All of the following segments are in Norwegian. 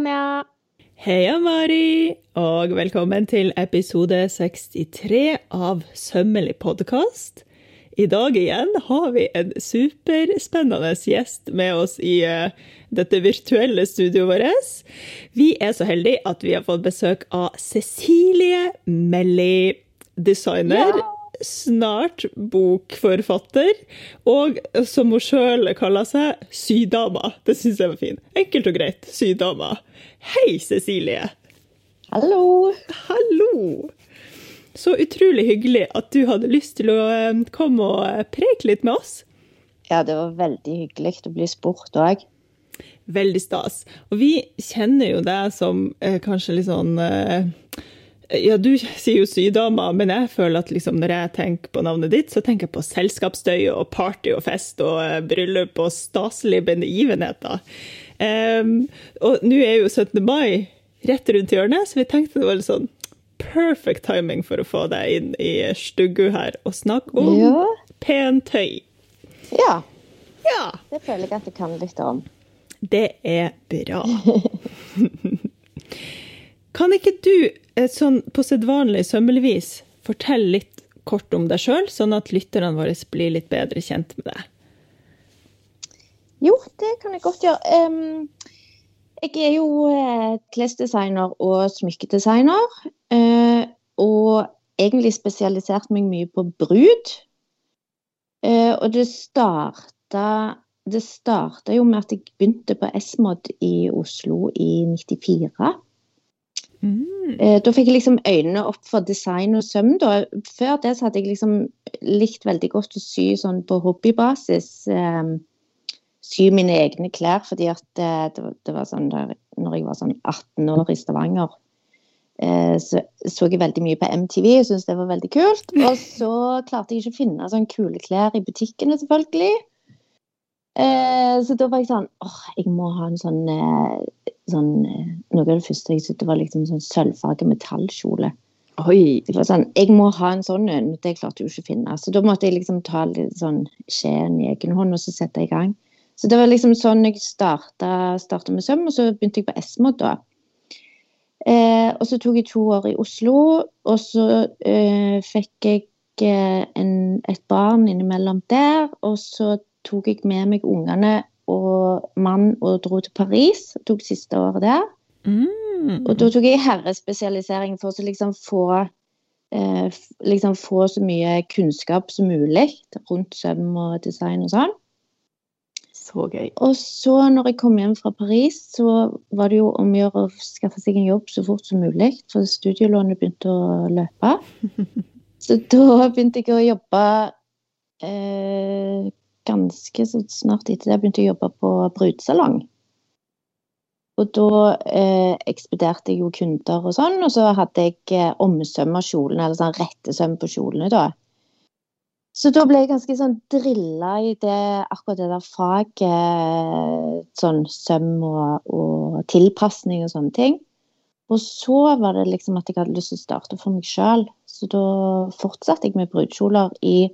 Tanja. Heia, Mari, og velkommen til episode 63 av Sømmelig podkast. I dag igjen har vi en superspennende gjest med oss i uh, dette virtuelle studioet vårt. Vi er så heldige at vi har fått besøk av Cecilie Melli, designer. Ja snart bokforfatter, og som hun sjøl kaller seg, sydama. Det syns jeg var fint. Enkelt og greit, sydama. Hei, Cecilie. Hallo. Hallo. Så utrolig hyggelig at du hadde lyst til å eh, komme og eh, preke litt med oss. Ja, det var veldig hyggelig å bli spurt òg. Veldig stas. Og vi kjenner jo deg som eh, kanskje litt sånn eh, ja, du sier jo sydama, men jeg føler at liksom når jeg tenker på navnet ditt, så tenker jeg på selskapsstøy og party og fest og uh, bryllup og staselige begivenheter. Um, og nå er jo 17. mai rett rundt hjørnet, så vi tenkte det var litt sånn perfect timing for å få deg inn i stuggu her og snakke om ja. pentøy. Ja. ja. Det føler jeg at du kan litt om. Det er bra. kan ikke du sånn på sedvanlig sømmelig vis fortelle litt kort om deg sjøl, sånn at lytterne våre blir litt bedre kjent med deg? Jo, det kan jeg godt gjøre. Jeg er jo uh, klesdesigner og smykkedesigner. Uh, og egentlig spesialisert meg mye på brud. Og det starta det starta jo med at jeg begynte på S-Mod i Oslo i 94. Mm. Eh, da fikk jeg liksom øynene opp for design og søm. Da. Før det så hadde jeg liksom likt veldig godt å sy sånn på hobbybasis. Eh, sy mine egne klær, fordi at eh, det, det, var sånn der når jeg var sånn 18 år i Stavanger. Eh, så så jeg veldig mye på MTV og syntes det var veldig kult. Og så klarte jeg ikke å finne sånn kule klær i butikkene, selvfølgelig. Eh, så da var jeg sånn åh, jeg må ha en sånn eh, sånn, eh, Noe av det første jeg syntes var liksom sånn sølvfarget metallkjole. Oi. Det var sånn, Jeg må ha en sånn en. Det klarte jeg jo ikke å finne. Så da måtte jeg liksom ta litt sånn skjeen i egen hånd og så sette i gang. Så det var liksom sånn jeg starta, starta med søm, og så begynte jeg på S-mod da. Eh, og så tok jeg to år i Oslo, og så eh, fikk jeg eh, en, et barn innimellom der. Og så tok jeg med meg ungene og mann og dro til Paris. Tok siste året der. Mm. Og da tok jeg herrespesialisering for å liksom få, eh, liksom få så mye kunnskap som mulig rundt søm og design og sånn. Så gøy. Og så når jeg kom hjem fra Paris, så var det jo om å gjøre å skaffe seg en jobb så fort som mulig. For studielånet begynte å løpe. Så da begynte jeg å jobbe eh, ganske snart etter det begynte jeg å jobbe på brudesalong. Og da eh, ekspederte jeg jo kunder og sånn, og så hadde jeg eh, omsøm av kjolene, eller sånn rettesøm på kjolene, da. Så da ble jeg ganske sånn drilla i det, akkurat det der faget, sånn søm og, og tilpasning og sånne ting. Og så var det liksom at jeg hadde lyst til å starte for meg sjøl. Så da fortsatte jeg med brudekjoler i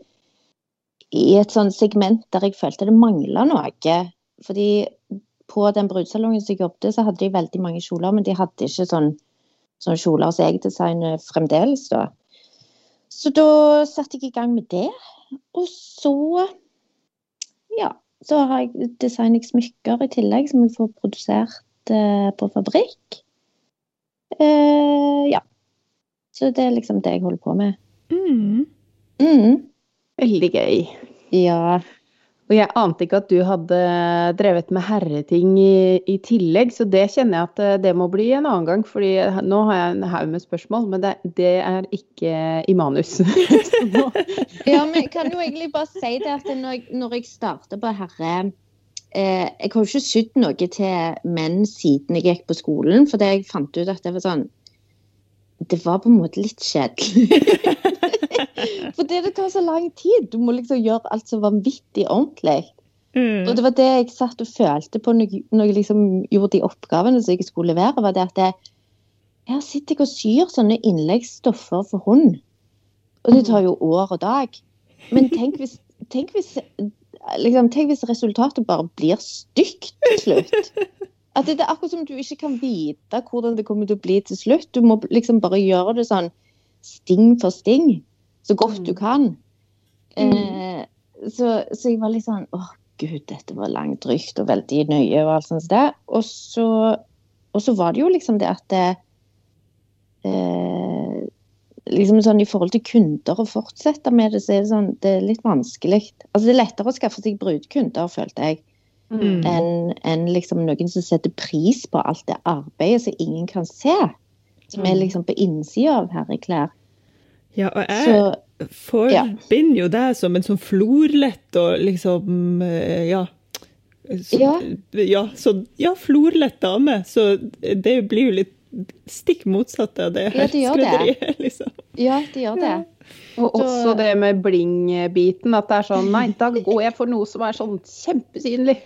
i et sånt segment der jeg følte det mangla noe. Fordi på den brudesalongen som jeg jobbet, så hadde de veldig mange kjoler, men de hadde ikke sånn, sånne kjoler som jeg designer fremdeles, da. Så da satte jeg i gang med det. Og så ja, så har jeg designet smykker i tillegg, som jeg får produsert eh, på fabrikk. Eh, ja. Så det er liksom det jeg holder på med. Mm. Mm. Veldig gøy. Ja. Og jeg ante ikke at du hadde drevet med herreting i, i, tillegg, så det kjenner jeg at eh, det må bli en annen gang. fordi nå har jeg en haug med spørsmål, men det, det, er ikke i manus. ja, men jeg kan jo egentlig bare si det at når jeg, når jeg starter på herre eh, Jeg har jo ikke sydd noe til menn siden jeg gikk på skolen, for jeg fant ut at det var sånn Det var på en måte litt kjedelig. Fordi det tar så lang tid. Du må liksom gjøre alt så vanvittig ordentlig. Mm. Og det var det jeg satt og følte på når jeg, når jeg liksom gjorde de oppgavene som jeg skulle levere. var det at jeg, her sitter jeg og syr sånne innleggsstoffer for hund. Og det tar jo år og dag. Men tenk hvis, tenk hvis, liksom, tenk hvis resultatet bare blir stygt til slutt. At det er akkurat som du ikke kan vite hvordan det kommer til å bli til slutt. Du må liksom bare gjøre det sånn sting for sting, så godt du kan. Eh, så, så jeg var litt sånn åh gud, dette var langdrygt og veldig nøye og alt sånt der. Og så, og så var det jo liksom det at det, eh, liksom sånn I forhold til kunder å fortsette med det, så er det sånn, det er litt vanskelig. Altså Det er lettere å skaffe seg brudekunder, følte jeg, Mm. enn en liksom noen som setter pris på alt det arbeidet som ingen kan se. Som er Mm. liksom på innsida av herreklær. Ja, og jeg Så forbinder jo deg som en sånn florlett og liksom eh, Ja. Så, Ja. ja, så, ja, florlett dame. Så det blir jo litt stikk motsatt av det Ja, de skredderiet, liksom. ja, det gjør det. Og Så- også det med bling-biten. At det er sånn Nei, da går jeg for noe som er sånn kjempesynlig.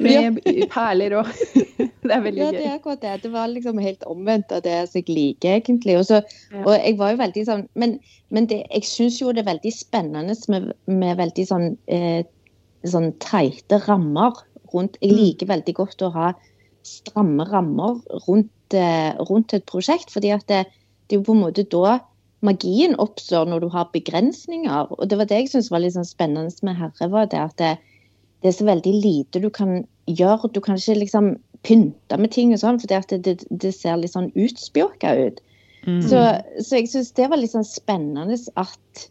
Med perler og Det er veldig Ja, det gøy. er akkurat det. Det var liksom helt omvendt av det jeg liker, egentlig. Også, Ja. og jeg var jo veldig sånn Men, men det, jeg syns jo det er veldig spennende med, med veldig sånn, eh, sånn teite rammer rundt Jeg Mm. liker veldig godt å ha stramme rammer rundt, eh, rundt et prosjekt, fordi at det, det er jo på en måte da magien oppstår når du har begrensninger. Og det var det jeg syntes var litt sånn spennende med Herre, var det at det, det er så veldig lite du kan gjøre. Du kan ikke liksom pynte med ting og sånn, for det, det, det ser litt sånn utspjåka ut. Mm. Så, så jeg syns det var litt sånn spennende at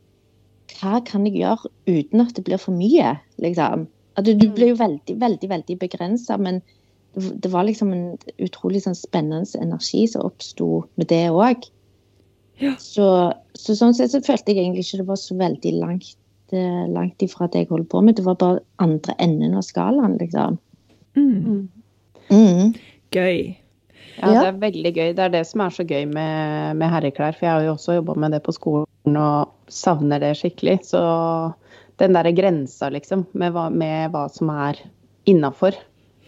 hva kan jeg gjøre uten at det blir for mye, liksom. At du, du blir jo veldig, veldig, veldig begrensa, men det var liksom en utrolig sånn spennende energi som oppsto med det òg. Ja. Så, så sånn sett så følte jeg egentlig ikke det var så veldig langt, eh, langt ifra det jeg holdt på med. Det var bare andre enden av skalaen, liksom. Mm. Mm. Gøy. Ja, Ja. det er veldig gøy. Det er det som er så gøy med, med herreklær. For jeg har jo også jobba med det på skolen og savner det skikkelig. Så den derre grensa, liksom, med hva, med hva som er innafor,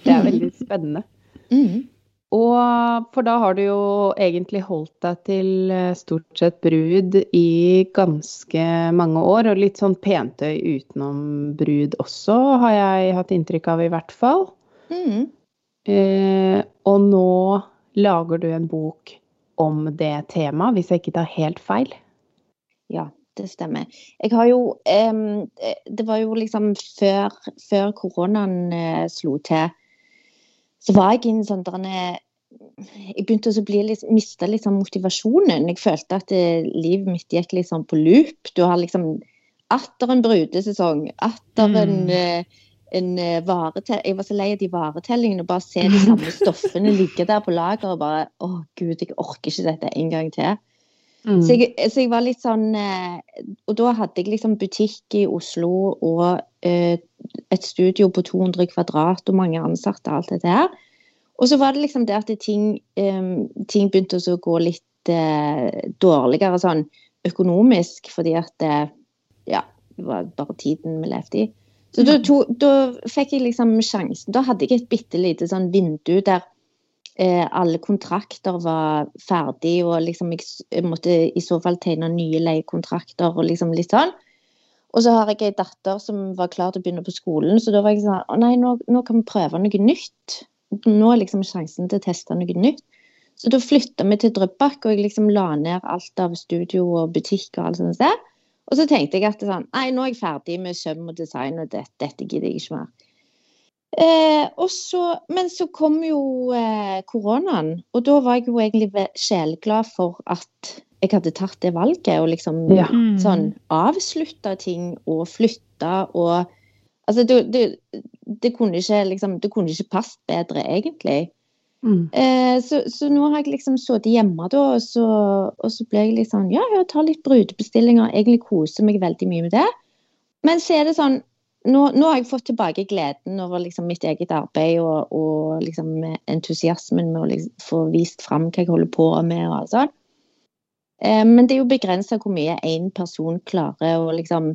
det er veldig spennende. Mm. Og for da har du jo egentlig holdt deg til eh, stort sett brud i ganske mange år, og litt sånn pentøy utenom brud også, har jeg hatt inntrykk av i hvert fall. Mm. Eh, og nå lager du en bok om det temaet, hvis jeg ikke tar helt feil. Ja, det stemmer. Jeg har jo eh, Det var jo liksom før, før koronaen eh, slo til, så var jeg i en sånn der Jeg begynte å bli litt, miste sånn motivasjonen. Jeg følte at eh, livet mitt gikk sånn på loop. Du har liksom atter en brudesesong, atter en, Mm. eh, en eh, varetell... Jeg var så lei av de varetellingene. Bare se de samme stoffene ligge der på lager og bare Å, gud, jeg orker ikke dette en gang til. Mm. Så jeg, så jeg var litt sånn eh, Og da hadde jeg liksom butikk i Oslo og eh, et studio på 200 kvadrat og mange ansatte og alt dette her. Og så var det liksom det at ting, eh, ting begynte å gå litt eh, dårligere sånn økonomisk, fordi at det, Ja, det var bare tiden vi levde i. Så da, to, da fikk jeg liksom sjansen. Da hadde jeg et bitte lite sånn vindu der alle kontrakter var ferdig, og liksom jeg, måtte i så fall tegne nye leiekontrakter og liksom litt sånn. Og så har jeg ei datter som var klar til å begynne på skolen, så da var jeg sånn Å nei, nå, nå kan vi prøve noe nytt. Nå er liksom sjansen til å teste noe nytt. Så da flytta vi til Drøbak, og jeg liksom la ned alt av studio og butikk og alt sånt. Og så tenkte jeg at sånn, nei, nå er jeg ferdig med søm og design, og dette, dette gidder jeg ikke mer. Eh, og så, men så kom jo eh, koronaen, og da var jeg jo egentlig sjeleglad for at jeg hadde tatt det valget, og liksom Ja. Mm. sånn avslutta ting og flytta og Altså, det, det, det kunne ikke liksom Det kunne ikke passet bedre, egentlig. Mm. Eh, så, så nå har jeg liksom sittet hjemme, da, og så, og så ble jeg litt sånn Ja, jeg tar litt brudebestillinger. Egentlig koser meg veldig mye med det. Men så er det sånn Nå, nå har jeg fått tilbake gleden over liksom mitt eget arbeid og, og liksom entusiasmen med å liksom få vist fram hva jeg holder på med. og alt sånt. Eh, men det er jo begrensa hvor mye én person klarer å liksom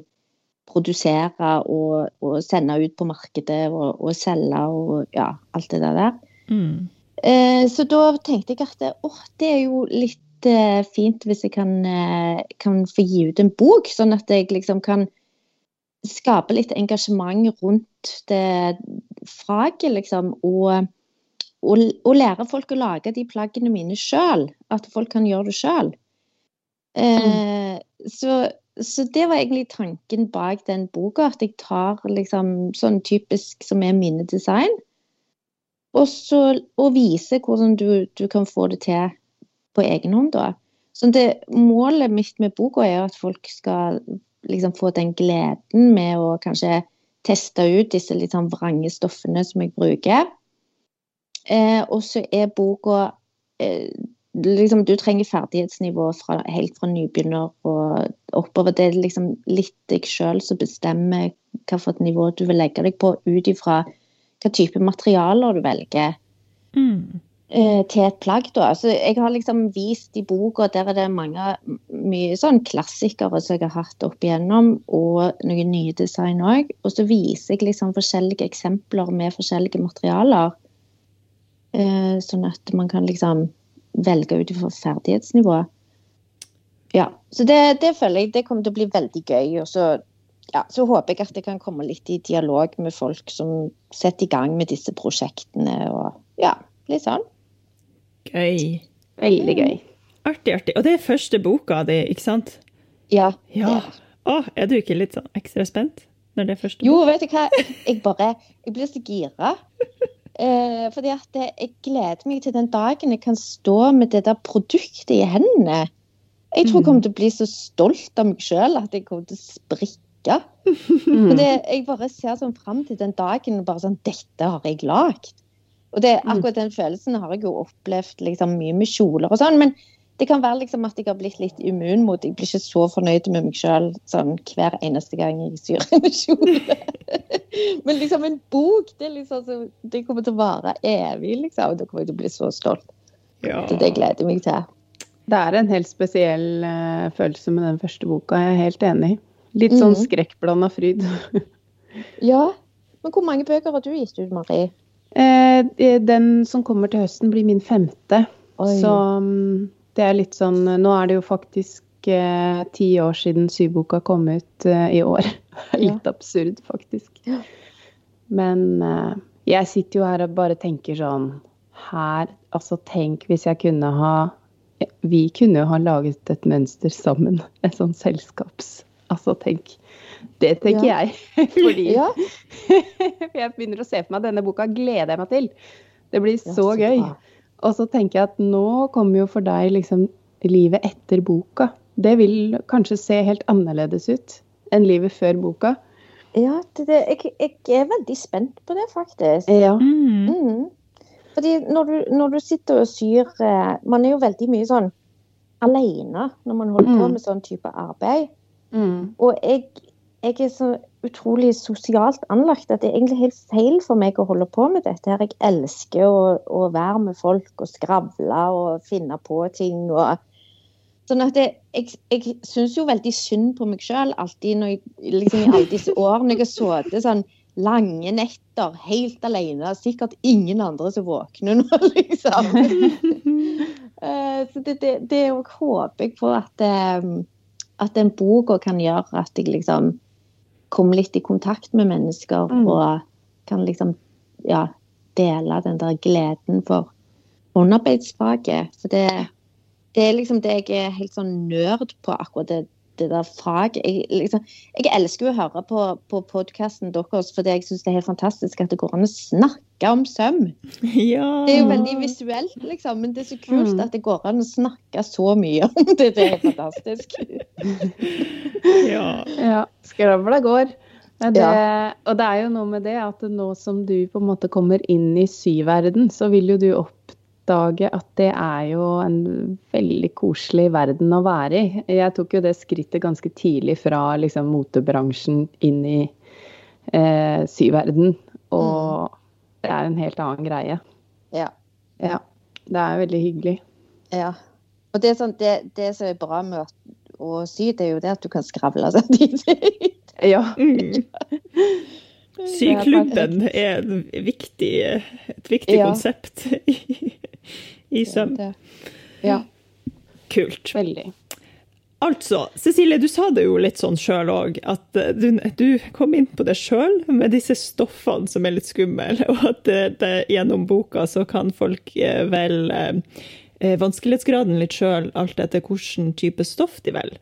produsere og, og sende ut på markedet og, og selge og ja, alt det der. Mm. Eh, så da tenkte jeg at det, åh, det er jo litt eh, fint hvis jeg kan, eh, kan få gi ut en bok, sånn at jeg liksom kan skape litt engasjement rundt det faget, liksom. Og, og, og, lære folk å lage de plaggene mine sjøl. At folk kan gjøre det sjøl. Eh, så, så det var egentlig tanken bak den boka. At jeg tar liksom sånn typisk som er mine design. Og så og viser hvordan du, du kan få det til på egen hånd, da. Så det, målet mitt med boka er at folk skal liksom få den gleden med å kanskje teste ut disse litt sånn vrange stoffene som jeg bruker. Eh, og så er boka eh, liksom, Du trenger ferdighetsnivå fra, helt fra nybegynner og oppover. Det er liksom litt deg sjøl som bestemmer hvilket nivå du vil legge deg på, ut ifra hva type materialer du velger. Mm. Eh, til et plagg. da. Altså, jeg har liksom vist i boka, der er det mange mye sånn klassikere som jeg har hatt opp igjennom, og noen nye design òg. Og så viser jeg liksom forskjellige eksempler med forskjellige materialer. Eh, sånn at man kan liksom velge ut ifra ferdighetsnivå. Ja, så det, det, føler jeg det kommer til å bli veldig gøy. Og så, ja, så håper jeg at jeg kan komme litt i dialog med folk som setter i gang med disse prosjektene. og ja, litt sånn. Gøy. Veldig gøy. Artig, artig. Og det er første boka di, ikke sant? Ja. Ja. Å, er du ikke litt sånn ekstra spent når det er første Jo, vet du hva. Jeg bare Jeg blir så gira. Eh, fordi at jeg gleder meg til den dagen jeg kan stå med det der produktet i hendene. Jeg tror jeg kommer til å bli så stolt av meg sjøl at jeg kommer til å sprikke. Det, jeg bare ser sånn fram til den dagen bare sånn Dette har jeg lagd. Og det, akkurat den følelsen har jeg jo opplevd liksom, mye med kjoler og sånn. Men det kan være liksom at jeg har blitt litt immun mot Jeg blir ikke så fornøyd med meg sjøl sånn, hver eneste gang jeg syr en kjole. men liksom en bok, det, liksom, det kommer til å vare evig, liksom. Da kommer jeg til å bli så stolt. Ja. Så det gleder jeg meg til. Det er en helt spesiell uh, følelse med den første boka, jeg er helt enig. Litt sånn Mhm. skrekkblanda fryd. Ja. Men hvor mange bøker har du gitt ut, Marie? Eh, den som kommer til høsten, blir min femte. Oi. Så mm, det er litt sånn Nå er det jo faktisk eh, ti år siden syboka kom ut eh, i år. litt absurd, faktisk. Ja. Men eh, jeg sitter jo her og bare tenker sånn Her Altså, tenk hvis jeg kunne ha Vi kunne jo ha laget et mønster sammen. Et sånn selskaps... Altså, tenk. Det tenker Ja. jeg. Fordi Ja. For jeg begynner å se for meg denne boka gleder jeg meg til. Det blir Ja, så så gøy. Og så tenker jeg at nå kommer jo for deg liksom livet etter boka. Det vil kanskje se helt annerledes ut enn livet før boka. Ja, det, det, jeg, jeg er veldig spent på det, faktisk. Ja. Mm. Mm. Fordi når du, når du sitter og syr eh, Man er jo veldig mye sånn alene når man holder på Mm. med sånn type arbeid. Mm. Og jeg, jeg er så utrolig sosialt anlagt at det er egentlig helt feil for meg å holde på med dette. her. Jeg elsker å, å være med folk og skravle og finne på ting. og Sånn at det, Jeg, jeg syns jo veldig synd på meg sjøl alltid når jeg, liksom i alle disse årene jeg har sittet sånn lange netter helt alene. Sikkert ingen andre som våkner nå, liksom. Eh, så det, det, det er håper jeg på at, eh, at den boka kan gjøre at jeg liksom kommer litt i kontakt med mennesker Mm. og kan liksom ja, dele den der gleden for håndarbeidsfaget. For det, det er liksom det jeg er helt sånn nerd på, akkurat det, det der faget. Jeg, liksom, jeg elsker jo å høre på, på podkasten deres fordi jeg syns det er helt fantastisk at det går an å snakke om søm. Ja. Det er jo veldig visuelt, liksom, men det er så kult Mm. at det går an å snakke så mye om det. Det er helt fantastisk. ja. Ja, skravla går. Det, Ja. Og det er jo noe med det at nå som du på en måte kommer inn i syverden, så vil jo du oppdage at det er jo en veldig koselig verden å være i. Jeg tok jo det skrittet ganske tidlig fra liksom motebransjen inn i eh, syverden. Og det er en helt annen greie. Ja. Ja. Det er veldig hyggelig. ja. Og det, er sånn, det, det som er bra med å sy, det er jo det at du kan skravle samtidig. Ja. Mm. Syklubben er viktig, et viktig Ja. konsept i, i søm. Ja. Kult. Veldig. Altså, Cecilie, du sa det jo litt sånn sjøl òg, at eh, du, du, kom inn på det sjøl med disse stoffene som er litt skumle, og at det, det, gjennom boka så kan folk eh, vel eh, eh, vanskelighetsgraden litt sjøl, alt etter hvilken type stoff de velger.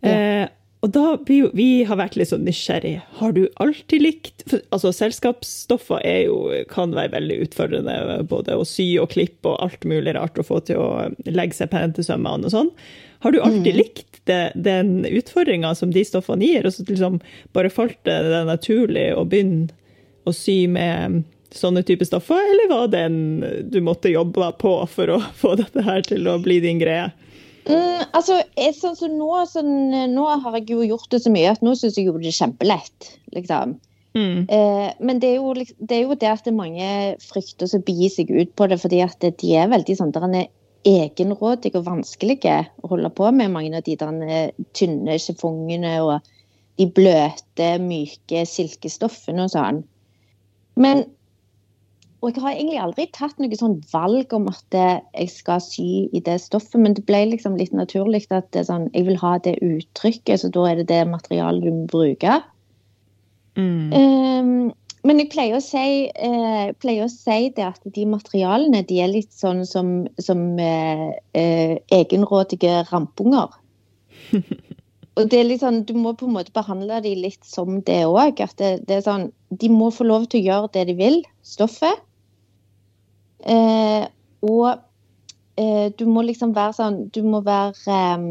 Ja. Eh, og da blir jo Vi har vært litt sånn nysgjerrig. Har du alltid likt for, Altså, selskapsstoffer er jo, kan være veldig utfordrende, både å sy og klippe og alt mulig rart å få til å legge seg pent i sømmene og sånn. Har du alltid mm. likt det, den utfordringa som de stoffene gir, og så liksom bare falt det, det naturlig å begynne å sy med sånne typer stoffer, eller var det en du måtte jobbe på for å få dette her til å bli din greie? Mm, altså, sånn så nå, sånn, nå har jeg jo gjort det så mye at nå syns jeg jo det er kjempelett. liksom. Mm. Eh, men det er, jo, det er, jo, det at mange frykter å begi seg ut på det, fordi at de er veldig sånn, der egenrådige og vanskelige å holde på med, mange av de der tynne chiffongene og de bløte, myke silkestoffene og sånn. Men Og jeg har egentlig aldri tatt noe sånn valg om at jeg skal sy i det stoffet, men det ble liksom litt naturlig at sånn, jeg vil ha det uttrykket, så da er det det materialet du må bruke. Mm. Um, men jeg pleier å, si, eh, pleier å si, det at de materialene de er litt sånn som, som eh, eh, egenrådige rampunger. Og det er litt sånn, Du må på en måte behandle de litt som det òg. Sånn, de må få lov til å gjøre det de vil, stoffet. Eh, og eh, du må liksom være sånn Du må være eh,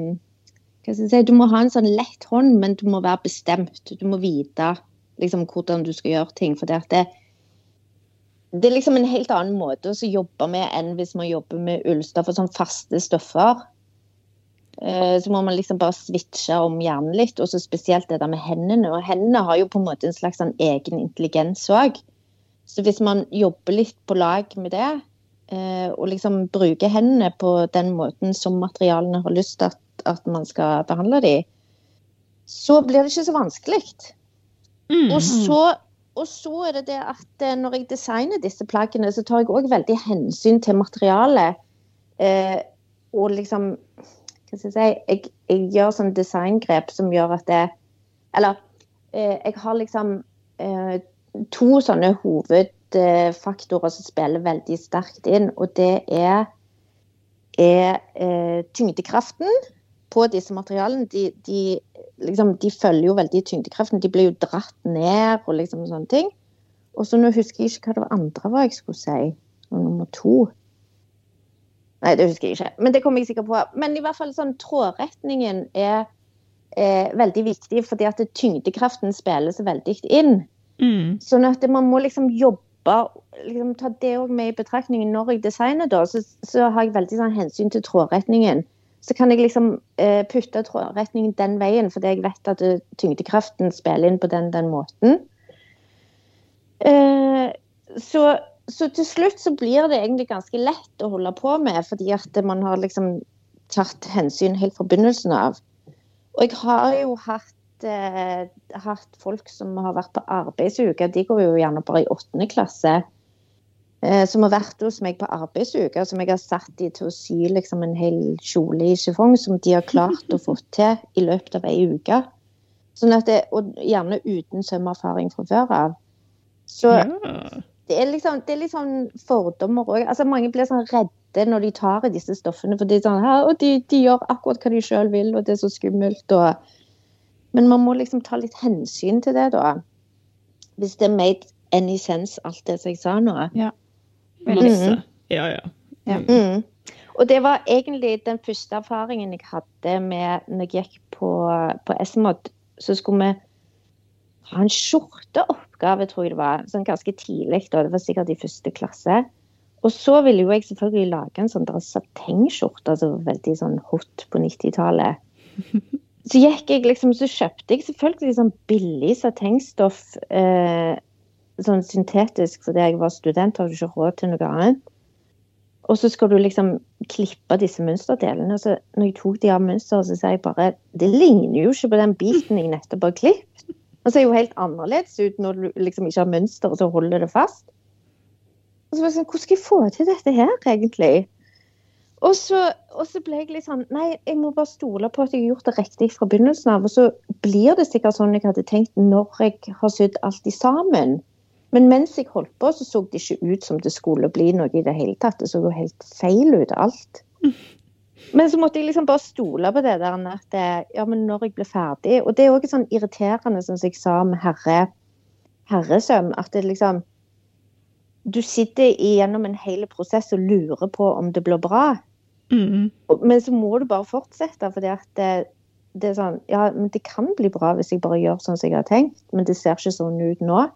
hva skal jeg si, Du må ha en sånn lett hånd, men du må være bestemt. Du må vite liksom, hvordan du skal gjøre ting. For det, det, er liksom en helt annen måte å jobbe med enn hvis man jobber med ullstoffer, sånn faste stoffer. Eh, så må man liksom bare switche om hjernen litt, og så spesielt det der med hendene. Og hendene har jo på en måte en slags sånn egen intelligens òg. Så hvis man jobber litt på lag med det, eh, og liksom bruker hendene på den måten som materialene har lyst til at, at man skal behandle dem, så blir det ikke så vanskelig. Mm. Og, så, og, så, er det det at eh, når jeg designer disse plaggene, så tar jeg òg veldig hensyn til materialet. Eh, og liksom Hva skal jeg si Jeg, jeg gjør sånn designgrep som gjør at det Eller eh, jeg har liksom eh, to sånne hovedfaktorer som spiller veldig sterkt inn. Og det er, er eh, tyngdekraften på disse materialene. De, de liksom, de følger jo veldig tyngdekraften. De blir jo dratt ned og liksom sånne ting. Og så nå husker jeg ikke hva det andre var jeg skulle si. Og nummer to. Nei, det husker jeg ikke. Men det kommer jeg sikkert på. Men i hvert fall sånn trådretningen er, er veldig viktig, fordi at tyngdekraften spiller så veldig inn. Mm. Sånn at man må liksom jobbe liksom Ta det òg med i betraktningen når jeg designer, da. Så, så har jeg veldig sånn hensyn til trådretningen så kan jeg liksom eh, putte trådretningen den veien, fordi jeg vet at det, tyngdekraften spiller inn på den, den måten. Eh, så, så, til slutt så blir det egentlig ganske lett å holde på med, fordi at man har liksom tatt hensyn helt fra begynnelsen av. Og jeg har jo hatt, eh, hatt folk som har vært på arbeidsuke, de går jo gjerne bare i åttende klasse. Eh, som har vært hos meg på arbeidsuke, som jeg har satt de til å sy liksom, en hel kjole i chiffon, som de har klart å få til i løpet av ei uke. Sånn det, og gjerne uten sømmerfaring fra før av. Så ja. det, er liksom, det er sånn fordommer òg. Altså, mange blir sånn redde når de tar i disse stoffene, for de, sånn, de, de gjør akkurat hva de sjøl vil, og det er så skummelt. Og... Men man må liksom ta litt hensyn til det, da. Hvis det er made any sense, alt det som jeg sa nå. Ja. Masse. Mm. Ja, ja. ja. Mm. Og det var egentlig den første erfaringen jeg hadde med når jeg gikk på, på S-mod. Så skulle vi ha en skjorteoppgave, tror jeg det var. Sånn ganske tidlig. Da. Det var sikkert i første klasse. Og så ville jo jeg selvfølgelig lage en sånn satengskjorte, altså veldig sånn hot på 90-tallet. Så gikk jeg liksom, så kjøpte jeg selvfølgelig sånn billig satengstoff. Eh, sånn syntetisk fordi jeg var student, hadde ikke råd til noe annet. Og så skal du liksom klippe disse mønsterdelene. Så når jeg tok de av mønsteret, så sa jeg bare Det ligner jo ikke på den biten jeg nettopp har klippet. Og ser jo helt annerledes ut når du liksom ikke har mønster, og så holder det fast. Og så var jeg sånn, Hvordan skal jeg få til dette her, egentlig? Og, så, og så ble jeg litt sånn Nei, jeg må bare stole på at jeg har gjort det riktig fra begynnelsen av. Og så blir det sikkert sånn jeg hadde tenkt når jeg har sydd alt sammen. Men mens jeg holdt på, så så det ikke ut som det skulle bli noe i det hele tatt. Det så jo helt feil ut, alt. Men så måtte jeg liksom bare stole på det der at ja, men når jeg ble ferdig Og det er òg sånn irriterende, som jeg sa med herre, herresøm, at det liksom Du sitter gjennom en hel prosess og lurer på om det blir bra. Mm. Men så må du bare fortsette, fordi at det, det er sånn Ja, men det kan bli bra hvis jeg bare gjør sånn som jeg har tenkt, men det ser ikke sånn ut nå.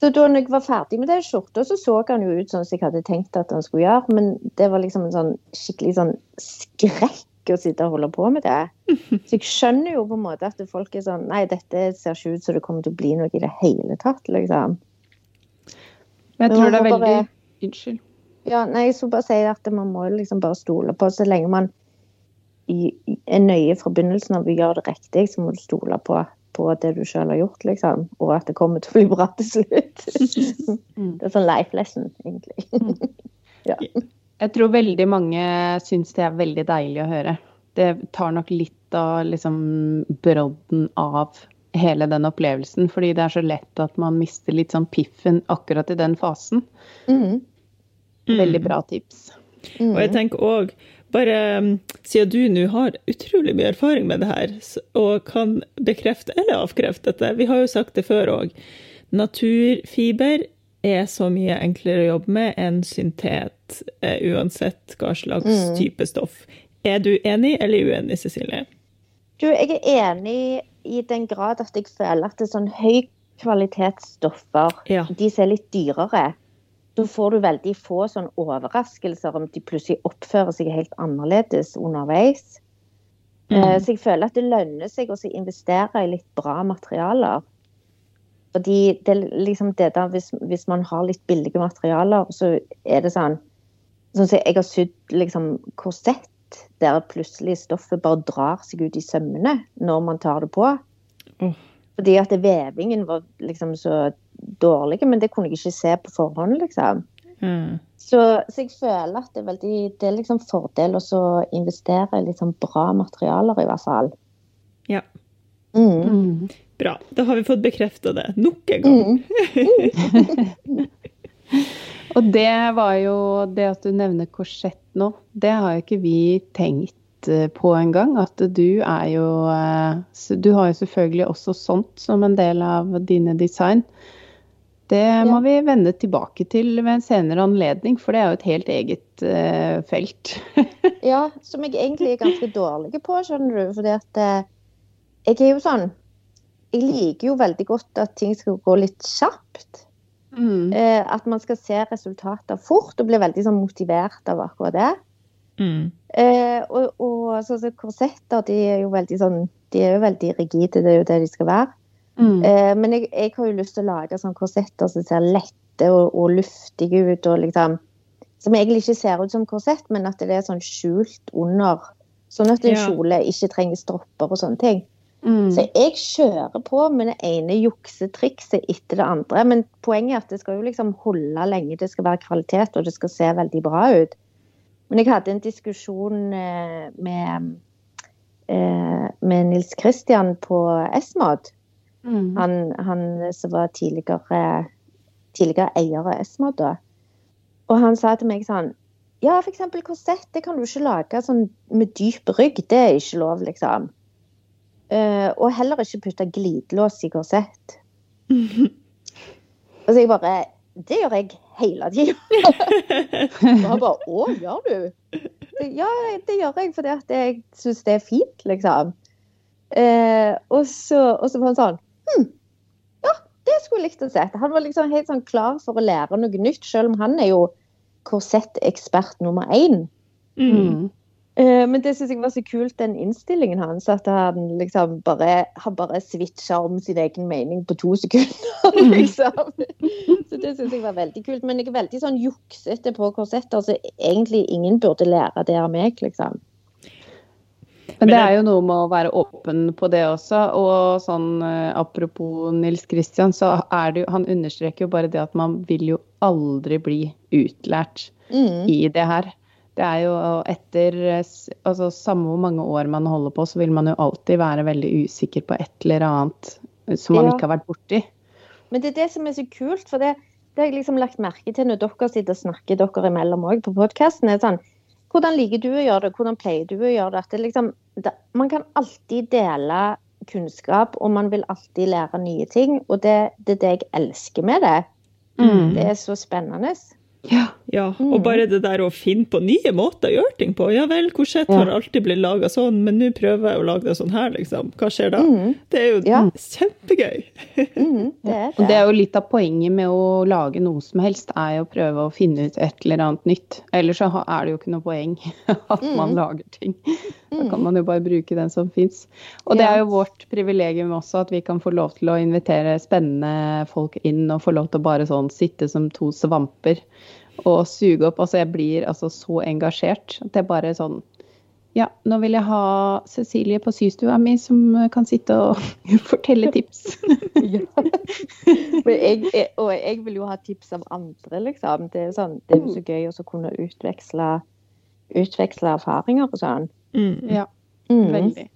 Så da jeg var ferdig med den skjorta, så så han jo ut sånn som jeg hadde tenkt at han skulle gjøre. Men det var liksom en sånn skikkelig sånn skrekk å sitte og holde på med det. Så jeg skjønner jo på en måte at folk er sånn Nei, dette ser ikke ut som det kommer til å bli noe i det hele tatt, liksom. Men jeg tror det er veldig bare- Unnskyld. Ja, nei, jeg skulle bare si at man må liksom bare stole på Så lenge man i- i- er nøye fra begynnelsen av å gjøre det riktig, så må du stole på, på det du sjøl har gjort, liksom. Og at det kommer til å bli bra til slutt. Mm. Det er sånn life lesson, egentlig. Jeg tror veldig mange syns det er veldig deilig å høre. Det tar nok litt av liksom brodden av hele den opplevelsen. Fordi det er så lett at man mister litt sånn piffen akkurat i den fasen. Mm. Veldig bra tips. Mm. Og jeg tenker òg, bare um, siden du nå har utrolig mye erfaring med det her, og kan bekrefte eller avkrefte dette, vi har jo sagt det før òg, naturfiber er så mye enklere å jobbe med enn syntet, eh, uansett hva slags Mm. type stoff. Er du enig eller uenig, Cecilie? Du, jeg er enig i den grad at jeg føler at det er sånn høykvalitetsstoffer, Ja. de som er litt dyrere, da får du veldig få sånn overraskelser om de plutselig oppfører seg helt annerledes underveis. Mm. Så jeg føler at det lønner seg å investere i litt bra materialer. Fordi det liksom det der, hvis, hvis man har litt billige materialer, så er det sånn Sånn som jeg har sydd liksom korsett, der plutselig stoffet bare drar seg ut i sømmene når man tar det på. Mm. Fordi at det- vevingen var liksom så dårlig, men det kunne jeg ikke se på forhånd, liksom. Mm. Så, så jeg føler at det er veldig Det er liksom fordel å investere i sånn bra materialer, i hvert fall. Ja. Mm. Bra. Da har vi fått bekrefta det nok en gang. Mm. Og det var jo det at du nevner korsett nå, det har jo ikke vi tenkt eh, på engang. At du er jo eh, Du har jo selvfølgelig også sånt som en del av dine design. Det må vi vende tilbake til ved en senere anledning, for det er jo et helt eget uh, felt. Ja, som jeg egentlig er ganske dårlig på, skjønner du. Fordi at uh, jeg er jo sånn Jeg liker jo veldig godt at ting skal gå litt kjapt. Mm. Uh, at man skal se resultater fort og bli veldig sånn motivert av akkurat det. Mm. Og og sånn som korsetter, de er jo veldig sånn De er jo veldig rigide, det er jo det de skal være. Mm. Eh, men jeg, jeg har jo lyst til å lage sånn korsetter som ser lette og, og luftige ut. og liksom Som egentlig ikke ser ut som korsett, men at det er sånn skjult under. Sånn at en Ja. kjole ikke trenger stropper og sånne ting. Mm. Så jeg kjører på med det ene juksetrikset etter det andre. Men poenget er at det skal jo liksom holde lenge. Det skal være kvalitet, og det skal se veldig bra ut. Men jeg hadde en diskusjon eh, med, eh, med Nils Kristian på Esmod. Mm. Han, han som var tidligere, tidligere eier av Esmod da. Og han sa til meg sånn Ja, eksempel korsett, det kan du ikke lage sånn med dyp rygg. Det er ikke lov, liksom. Uh, og heller ikke putte glidelås i korsett. Og så jeg bare Det gjør jeg hele tida. Og han bare Å, gjør du? Ja, det gjør jeg fordi at jeg syns det er fint, liksom. Uh, og, så, og så var han sånn Hm, ja, det skulle jeg likt å se. Han var liksom helt sånn klar for å lære noe nytt, selv om han er jo korsettekspert nummer én. Mm. Mm. Eh, Men det syns jeg var så kult, den innstillingen hans, at han liksom bare han bare switcha om sin egen mening på to sekunder, liksom. Så det syns jeg var veldig kult. Men jeg er veldig sånn juksete på korsetter, så egentlig ingen burde lære det av meg, liksom. Men det er jo noe med å være åpen på det også. Og sånn eh, apropos Nils Kristian, så er det jo Han understreker jo bare det at man vil jo aldri bli utlært Mm. i det her. det er jo etter altså Samme hvor mange år man holder på, så vil man jo alltid være veldig usikker på et eller annet som man Ja. ikke har vært borti. Men det er det som er så kult, for det, det har jeg liksom lagt merke til når dere sitter og snakker dere imellom òg på podkasten. Sånn, hvordan liker du å gjøre det, hvordan pleier du å gjøre det? Det liksom, man kan alltid dele kunnskap, og man vil alltid lære nye ting. Og det, det er det jeg elsker med det. Mm. Det er så spennende. Ja. Ja, Mm. og bare det der å finne på nye måter å gjøre ting på. Ja vel, korsett har alltid blitt laga sånn, men nå prøver jeg å lage det sånn her, liksom. Hva skjer da? Mm, Det er jo Ja. kjempegøy. mm, det er Og det det. er jo litt av poenget med å lage noe som helst, er jo å prøve å finne ut et eller annet nytt. Ellers så er det jo ikke noe poeng at man Mm. lager ting. Da Mm. kan man jo bare bruke den som fins. Og det er jo vårt privilegium også at vi kan få lov til å invitere spennende folk inn og få lov til å bare sånn sitte som to svamper og suge opp. Altså jeg blir altså så engasjert at jeg bare sånn ja, nå vil jeg ha Cecilie på systua mi som kan sitte og fortelle tips. Ja. Men jeg, jeg, og jeg vil jo ha tips av andre, liksom. Det er, sånn, det er jo så gøy å kunne utveksle, utveksle erfaringer og sånn. Mm. Ja. Mm. Veldig.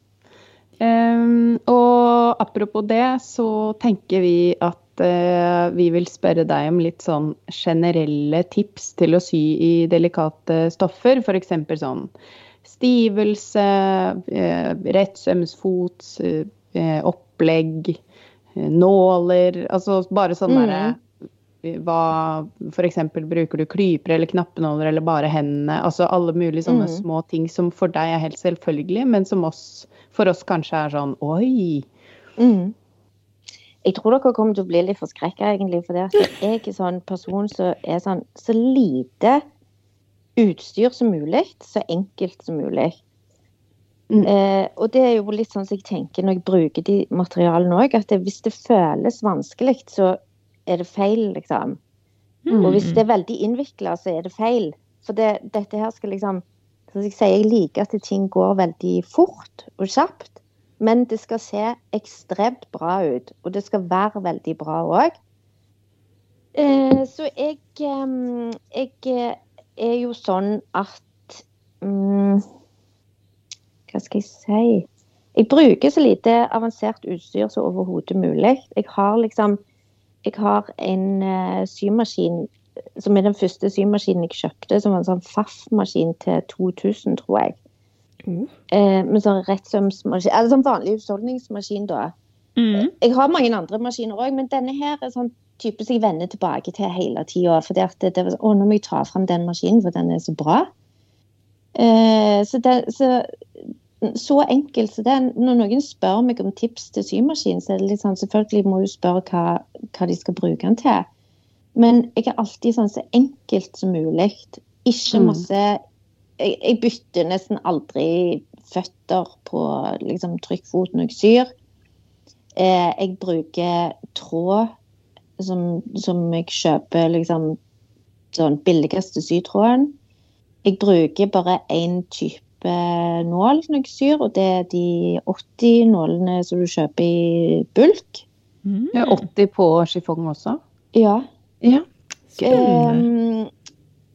Um, og apropos det, så tenker vi at eh, vi vil spørre deg om litt sånn generelle tips til å sy i delikate stoffer. F.eks. sånn stivelse, eh, rettsømsfot, eh, opplegg, eh, nåler Altså bare sånn Mm. derre hva F.eks. bruker du klyper eller knappenåler eller bare hendene? Altså alle mulige sånne Mm. små ting som for deg er helt selvfølgelig, men som oss, for oss kanskje er sånn oi. Mm. Jeg tror dere kommer til å bli litt forskrekka, egentlig. For det at jeg er sånn person som er sånn så lite utstyr som mulig, så enkelt som mulig. Mm. Eh, og det er jo litt sånn som jeg tenker når jeg bruker de materialene òg, at det, hvis det føles vanskelig, så er det feil, liksom. Mm. Og hvis det er veldig innvikla, så er det feil. For det, dette her skal liksom som jeg sier, jeg liker at ting går veldig fort og kjapt. Men det skal se ekstremt bra ut, og det skal være veldig bra òg. Eh, så jeg, eh, jeg eh, er jo sånn at mm, Hva skal jeg si? Jeg bruker så lite avansert utstyr som overhodet mulig. Jeg har liksom Jeg har en eh, symaskin som er den første symaskinen jeg kjøpte, som var en sånn FAF-maskin til 2000, tror jeg. Oh. Eh, med sånn rettsømsmaskin, eller sånn vanlig husholdningsmaskin, da. Mm. Jeg har mange andre maskiner òg, men denne her er sånn type som jeg vender tilbake til hele tida. For det, det, sånn å, nå må jeg ta fram den maskinen, for den er så bra. Eh, så, det, så, så enkelt. Så det, når noen spør meg om tips til symaskin, så er det litt sånn selvfølgelig må du spørre hva, hva de skal bruke den til. Men jeg er alltid sånn så enkelt som mulig. Ikke Mm. masse jeg, jeg bytter nesten aldri føtter på liksom, trykkfot når jeg syr. Eh, jeg bruker tråd som, som jeg kjøper liksom sånn billigste sytråden. Jeg bruker bare én type nål når jeg syr, og det er de 80 nålene som du kjøper i bulk. Mm. Ja, 80 på chiffon også? Ja. Ja. Spennende.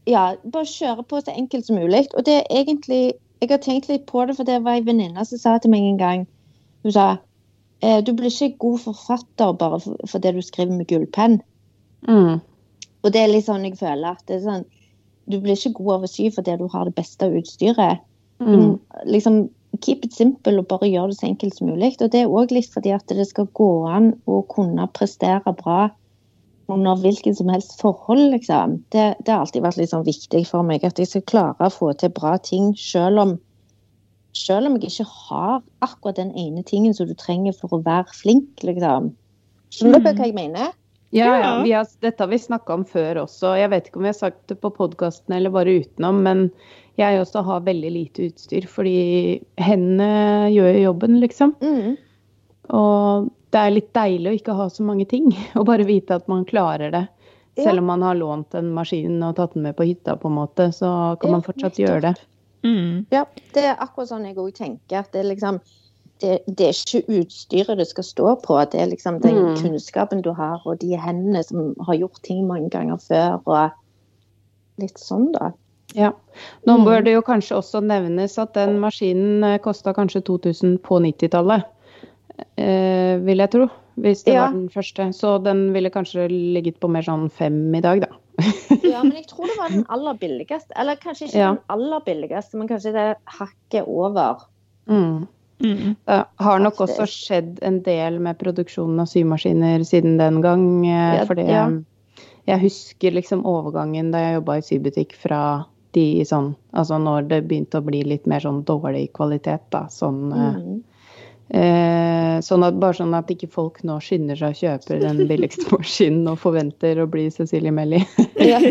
Ja, bare kjøre på så enkelt som mulig. Og det er egentlig Jeg har tenkt litt på det, for det var ei venninne som sa til meg en gang Hun sa eh, du blir ikke god forfatter bare for- fordi du skriver med gullpenn. Mm. Og det er litt sånn jeg føler at det er sånn Du blir ikke god av å sy fordi du har det beste utstyret. Mm. Liksom, keep it simple og bare gjør det så enkelt som mulig. Og det er òg litt fordi at det skal gå an å kunne prestere bra under hvilken som helst forhold, liksom. Det, det har alltid vært litt sånn viktig for meg at jeg skal klare å få til bra ting selv om selv om jeg ikke har akkurat den ene tingen som du trenger for å være flink, liksom. Skjønner du Mm. hva jeg mener? Ja, ja. Ja. Vi har, dette har vi snakka om før også. Jeg vet ikke om vi har sagt det på podkasten eller bare utenom, men jeg også har veldig lite utstyr, fordi hendene gjør jo jobben, liksom. Mm. Og det er litt deilig å ikke ha så mange ting, og bare vite at man klarer det. Selv om man har lånt en maskin og tatt den med på hytta, på en måte, så kan man fortsatt gjøre det. Mm. Ja, det er akkurat sånn jeg òg tenker. At det er liksom det, det er ikke utstyret det skal stå på, det er liksom den Mm. kunnskapen du har, og de hendene som har gjort ting mange ganger før, og litt sånn, da. Ja. Nå Mm. bør det jo kanskje også nevnes at den maskinen kosta kanskje 2000 på 90-tallet. Eh, vil jeg tro. Hvis det Ja. var den første. Så den ville kanskje ligget på mer sånn fem i dag, da. Ja, men jeg tror det var den aller billigste. Eller kanskje ikke Ja. den aller billigste, men kanskje det hakket over. Mm. Mm. Det har nok Faktisk. også skjedd en del med produksjonen av symaskiner siden den gang. eh, Ja, fordi ja. jeg husker liksom overgangen da jeg jobba i sybutikk fra de sånn Altså når det begynte å bli litt mer sånn dårlig kvalitet, da. Sånn, eh, Mm. Eh, sånn at, bare sånn at ikke folk nå skynder seg og kjøper den billigste maskinen og forventer å bli Cecilie Melli. Ja.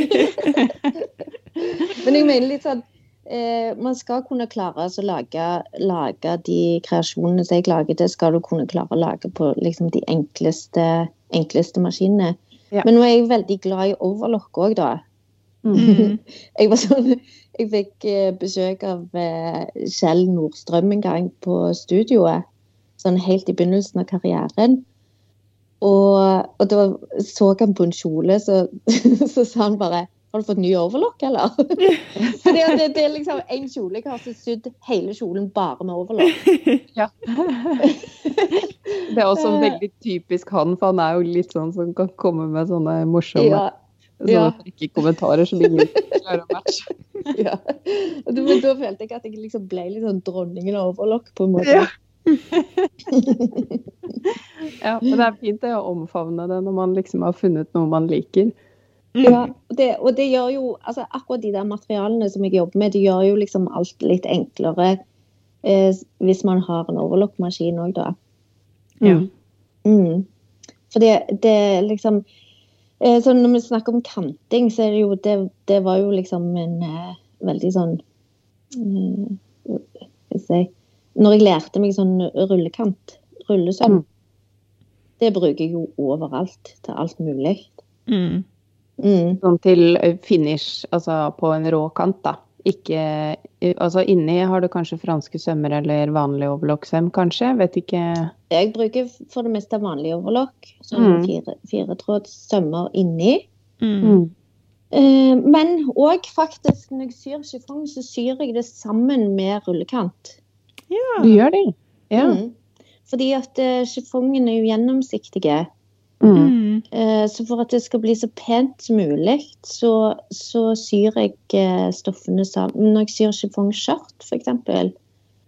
Men jeg mener litt sånn eh, Man skal kunne klare altså, å lage, lage de kreasjonene som jeg lager, det skal du kunne klare å lage på liksom, de enkleste, enkleste maskinene. Ja. Men nå er jeg veldig glad i overlock òg, da. Mm. Jeg var sånn Jeg fikk eh, besøk av eh, Kjell Nordstrøm en gang på studioet. Sånn helt i begynnelsen av karrieren. Og, og da så han på en kjole, så, så sa han bare Har du fått ny overlock, eller? At det, det er liksom en kjole jeg har så sydd hele kjolen bare med overlock. Ja. Det er også veldig typisk han, for han er jo litt sånn som kan komme med sånne morsomme Ja, sånne ja. frekke kommentarer som ingen klarer å matche. ja. Men da følte jeg at jeg liksom ble litt sånn dronningen av overlock, på en måte. Ja. Ja, men det er fint det å omfavne det når man liksom har funnet noe man liker. Ja, og det, og det gjør jo altså Akkurat de der materialene som jeg jobber med, det gjør jo liksom alt litt enklere eh, hvis man har en overlockmaskin òg, da. Ja. Mm. For det, det liksom eh, så Når vi snakker om kanting, så er det jo Det, det var jo liksom en eh, veldig sånn eh, Skal jeg si Når jeg lærte meg sånn rullekant, rullesøm, Mm. det bruker jeg jo overalt. Til alt mulig. Mm. Mm. Sånn til finish, altså på en rå kant, da. Ikke Altså inni har du kanskje franske sømmer eller vanlig overlocksøm, kanskje? Vet ikke. Jeg bruker for det meste vanlig overlock. Sånn Mm. fire, firetråds sømmer inni. Mm. Eh, men òg faktisk når jeg syr chiffon, så syr jeg det sammen med rullekant. Ja. Du gjør det? Ja. Mm. Fordi at uh, chiffongen er jo gjennomsiktige. Mm. Mm. Eh, så for at det skal bli så pent som mulig, så, så syr jeg eh, stoffene sammen. Når jeg syr chiffongskjørt, f.eks.,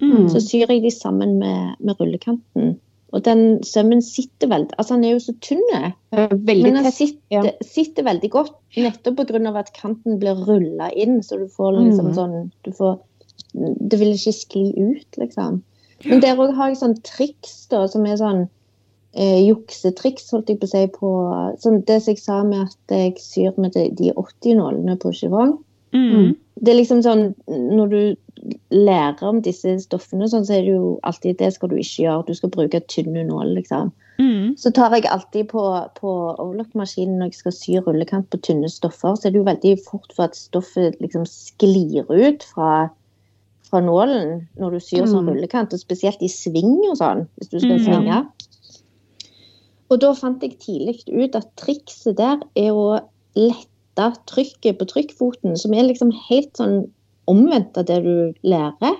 Mm. så syr jeg de sammen med, med rullekanten. Og den sømmen sitter veldig Altså, den er jo så tynn. Men den sitter, sitter, sitter veldig godt, nettopp pga. at kanten blir rulla inn. Så du får liksom Mm. sånn du får, Det vil ikke skli ut, liksom. Men der òg har jeg sånn triks, da, som er sånn eh, juksetriks, holdt jeg på å si, på sånn Det som jeg sa med at jeg syr med de, de 80-nålene på chivon. Mm. Det er liksom sånn Når du lærer om disse stoffene, sånn, så er det jo alltid Det skal du ikke gjøre. Du skal bruke tynne nål, liksom. Mm. Så tar jeg alltid på, på overlockmaskinen når jeg skal sy rullekant på tynne stoffer, så er det jo veldig fort for at stoffet liksom sklir ut fra, fra nålen når du syr sånn Mm. rullekant, og spesielt i sving og sånn, hvis du skal Mm. svinge. Og da fant jeg tidlig ut at trikset der er å lette trykket på trykkfoten, som er liksom helt sånn omvendt av det du lærer.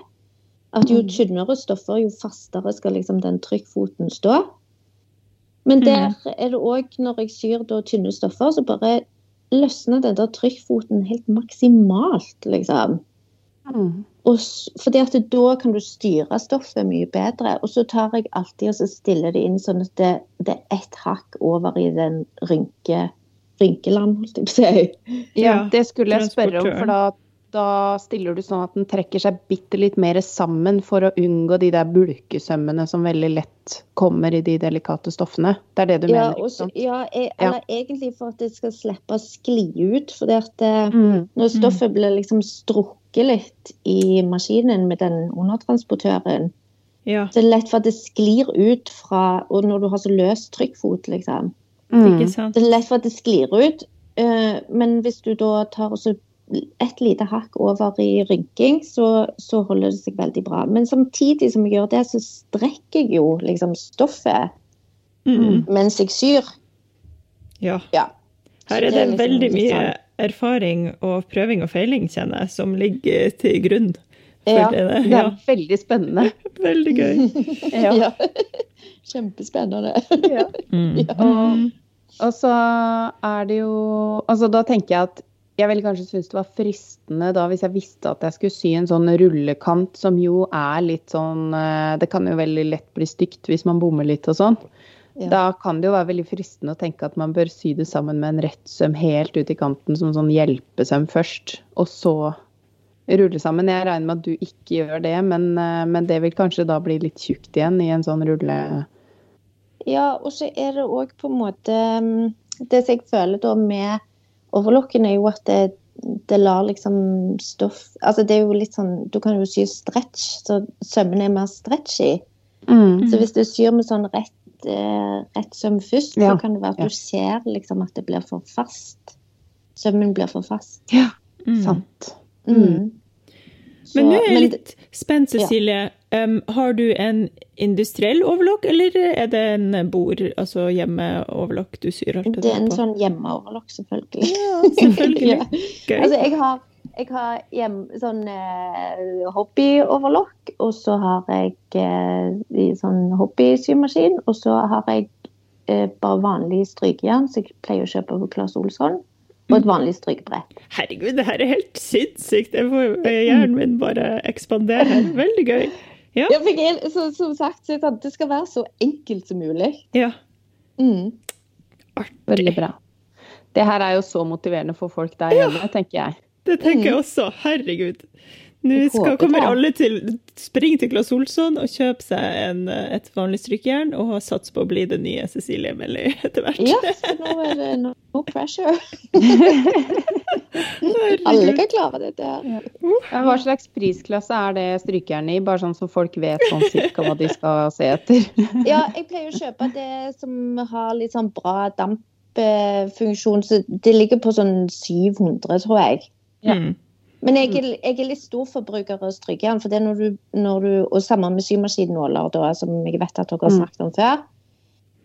At jo Mm. tynnere stoffer, jo fastere skal liksom den trykkfoten stå. Men der er det òg, når jeg syr da tynne stoffer, så bare løsner den der trykkfoten helt maksimalt, liksom. Mm. Og, fordi at da kan du styre stoffet mye bedre. Og så tar jeg alltid og så stiller det inn sånn at det, det er ett hakk over i den rynke, rynkeland, holdt jeg på å si. Ja, det skulle jeg spørre om, for da, da stiller du sånn at den trekker seg bitte litt mer sammen for å unngå de der bulkesømmene som veldig lett kommer i de delikate stoffene. Det er det du Ja, mener, ikke så- sant? ja, jeg, eller egentlig for at det skal slippe å skli ut. For eh, Mm. når stoffet blir liksom strukket litt i maskinen med den undertransportøren, Ja. så er det lett for at det sklir ut fra Og når du har så løs trykkfot, liksom. Mm. Det er lett for at det sklir ut. eh, men hvis du da tar også et lite hakk over i rynking, så, så holder det seg veldig bra. Men samtidig som jeg gjør det, så strekker jeg jo liksom stoffet Mm. mens jeg syr. Ja. Ja. Her er det det er liksom veldig mye erfaring og prøving og feiling, kjenner jeg, som ligger til grunn. for Ja, det. det er veldig spennende. veldig gøy. Ja. Ja. Kjempespennende. Ja. Mm. Og, og så er det jo Altså, da tenker jeg at jeg ville kanskje synes det var fristende da hvis jeg visste at jeg skulle sy en sånn rullekant, som jo er litt sånn eh, Det kan jo veldig lett bli stygt hvis man bommer litt og sånn. Ja. Da kan det jo være veldig fristende å tenke at man bør sy det sammen med en rett søm helt ut i kanten som sånn hjelpesøm først, og så rulle sammen. Jeg regner med at du ikke gjør det, men, eh, men det vil kanskje da bli litt tjukt igjen i en sånn rulle... Ja, og så er det òg på en måte mm, Det som jeg føler da med overlocken, er jo at det, det lar liksom stoff Altså det er jo litt sånn Du kan jo sy stretch, så sømmene er mer stretchy. Mm. Så hvis du syr med sånn rett, eh, rett søm først, Ja, så kan det være at ja. du ser liksom at det blir for fast. Sømmen blir for fast. Mm. Sant. Mm. Så- Men nå er jeg men litt spent, Cecilie. Um, har du en industriell overlock, eller er det en bord, altså hjemmeoverlock du syr alt det er en på? sånn hjemmeoverlock, selvfølgelig. Ja, selvfølgelig. Ja. Altså, jeg har, jeg har hjem, sånn eh, hobbyoverlock, og så har jeg eh, sånn hobbysymaskin, og så har jeg eh, bare vanlig strykejern, som jeg pleier å kjøpe på Claes Olsson, og et vanlig strykebrett. Herregud, det her er helt sinnssykt! Jeg får hjernen min bare ekspandere. Veldig gøy. Ja. Ja, for jeg, så, som sagt, så det skal være så enkelt som mulig. ja. Mm. Veldig bra. Det her er jo så motiverende for folk der hjemme, tenker jeg. Det tenker jeg også. Herregud. Nå skal, kommer alle til springe til Claes Olsson og kjøpe seg en, et vanlig strykejern og satse på å bli den nye Cecilie Melly etter hvert. Ja, for nå er det no, no pressure. Alle kan klare dette her. Men Hva slags prisklasse er det strykejernet i, bare sånn så folk vet sånn cirka hva de skal se etter? Ja, jeg pleier å kjøpe det som har litt sånn bra dampfunksjon. Så det ligger på sånn 700, tror jeg. Ja. Mm. Men jeg er, jeg er litt storforbruker av strykejern. For det når du, når du Og sammen med symaskinnåler, som jeg vet at dere har Mm. snakket om før,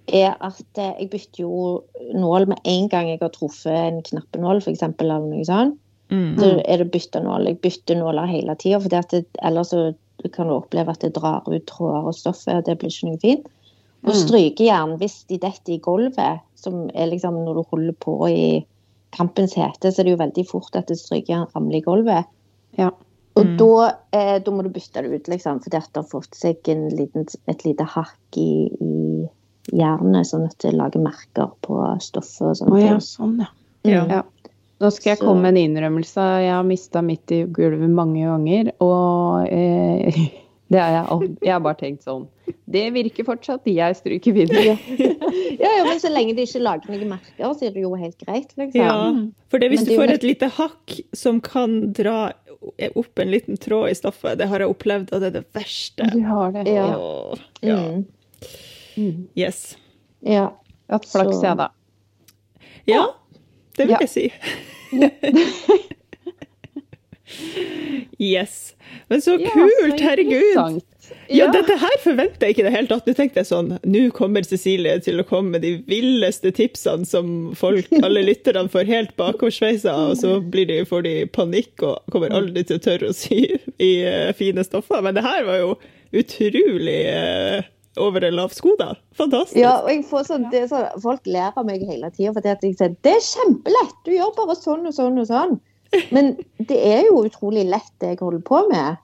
er at eh, jeg bytter jo nål med en gang jeg har truffet en knappenål, f.eks., eller noe sånt. Mm. Så er det bytta nål. Jeg bytter nåler hele tida, for det ellers så kan du oppleve at det drar ut tråder og stoffet, og det blir ikke noe fint. Og Mm. strykejern, hvis de detter i gulvet, som er liksom når du holder på i kampens hete, så er det jo veldig fort at det strykejern ramler i gulvet. Ja. Og Mm. da, eh, da må du bytte det ut, liksom, fordi at det har fått seg en liten, et lite hakk i, i jernet, sånn at det lager merker på stoffet og sånne oh, ja, ting. sånn, ja. Ja. Ja. Nå skal jeg komme med en innrømmelse. Jeg har mista midt i gulvet mange ganger, og eh, det har jeg Jeg har bare tenkt sånn Det virker fortsatt. Jeg stryker videre. Ja, ja, men så lenge de ikke lager noen merker, så er det jo helt greit, liksom. Ja, for det, hvis Men du får et lite hakk som kan dra opp en liten tråd i stoffet, det har jeg opplevd, og det er det verste. Du har det. Ja. Åh, ja. Mm. Mm. Yes. Ja. Hatt flaks, jeg, da. Ja, det vil Ja. jeg si. Yes. Men så Ja, kult, så herregud! Ja, Ja. dette her forventer jeg ikke i det hele tatt. Nå tenkte jeg sånn, nå kommer Cecilie til å komme med de villeste tipsene som folk, alle lytterne får helt bakoversveisa, og så blir de, får de panikk og kommer aldri til å tørre å sy i uh, fine stoffer. Men det her var jo utrolig uh, over en lav sko, da. Fantastisk. ja, og jeg får sånn, det sånn Folk ler av meg hele tida fordi at jeg sier det er kjempelett, du gjør bare sånn og sånn og sånn. Men det er jo utrolig lett det jeg holder på med.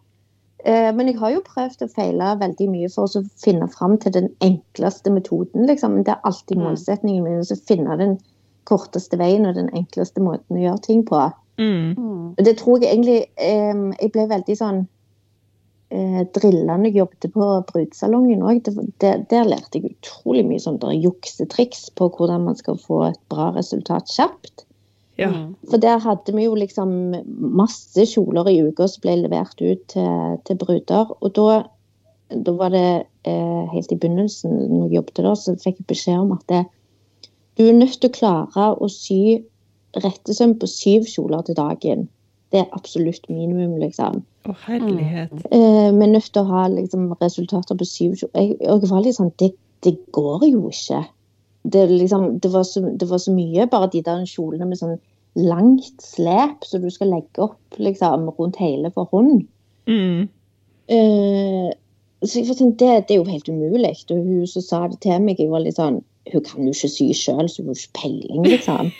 Eh, Men jeg har jo prøvd å feile veldig mye for å finne fram til den enkleste metoden. Liksom. Det er alltid målsettingen målsetningen min å finne den korteste veien og den enkleste måten å gjøre ting på. Mm. Mm. Det tror jeg egentlig eh, Jeg ble veldig sånn eh, drilla når jeg jobbet på brudesalongen òg. Der, der lærte jeg utrolig mye sånn juksetriks på hvordan man skal få et bra resultat kjapt. Ja. Mm. For der hadde vi jo liksom masse kjoler i uka som ble levert ut til, til bruder. Og da, da var det eh, helt i begynnelsen, når jeg jobbet der, så fikk jeg beskjed om at det, du er nødt til å klare å sy rettesøm på syv kjoler til dagen. Det er absolutt minimum, liksom. Å, herlighet. Eh, vi er nødt til å ha liksom, resultater på syv kjoler. Jeg, jeg var litt sånn det, det går jo ikke. Det, liksom, det, var så, det var så mye. Bare de der kjolene med sånn langt slep som du skal legge opp liksom, rundt hele for hund. Mm. Uh, så jeg tenkte, det, det er jo helt umulig. Og hun som sa det til meg, jeg var litt sånn Hun kan jo ikke sy sjøl, så hun har ikke peiling, liksom.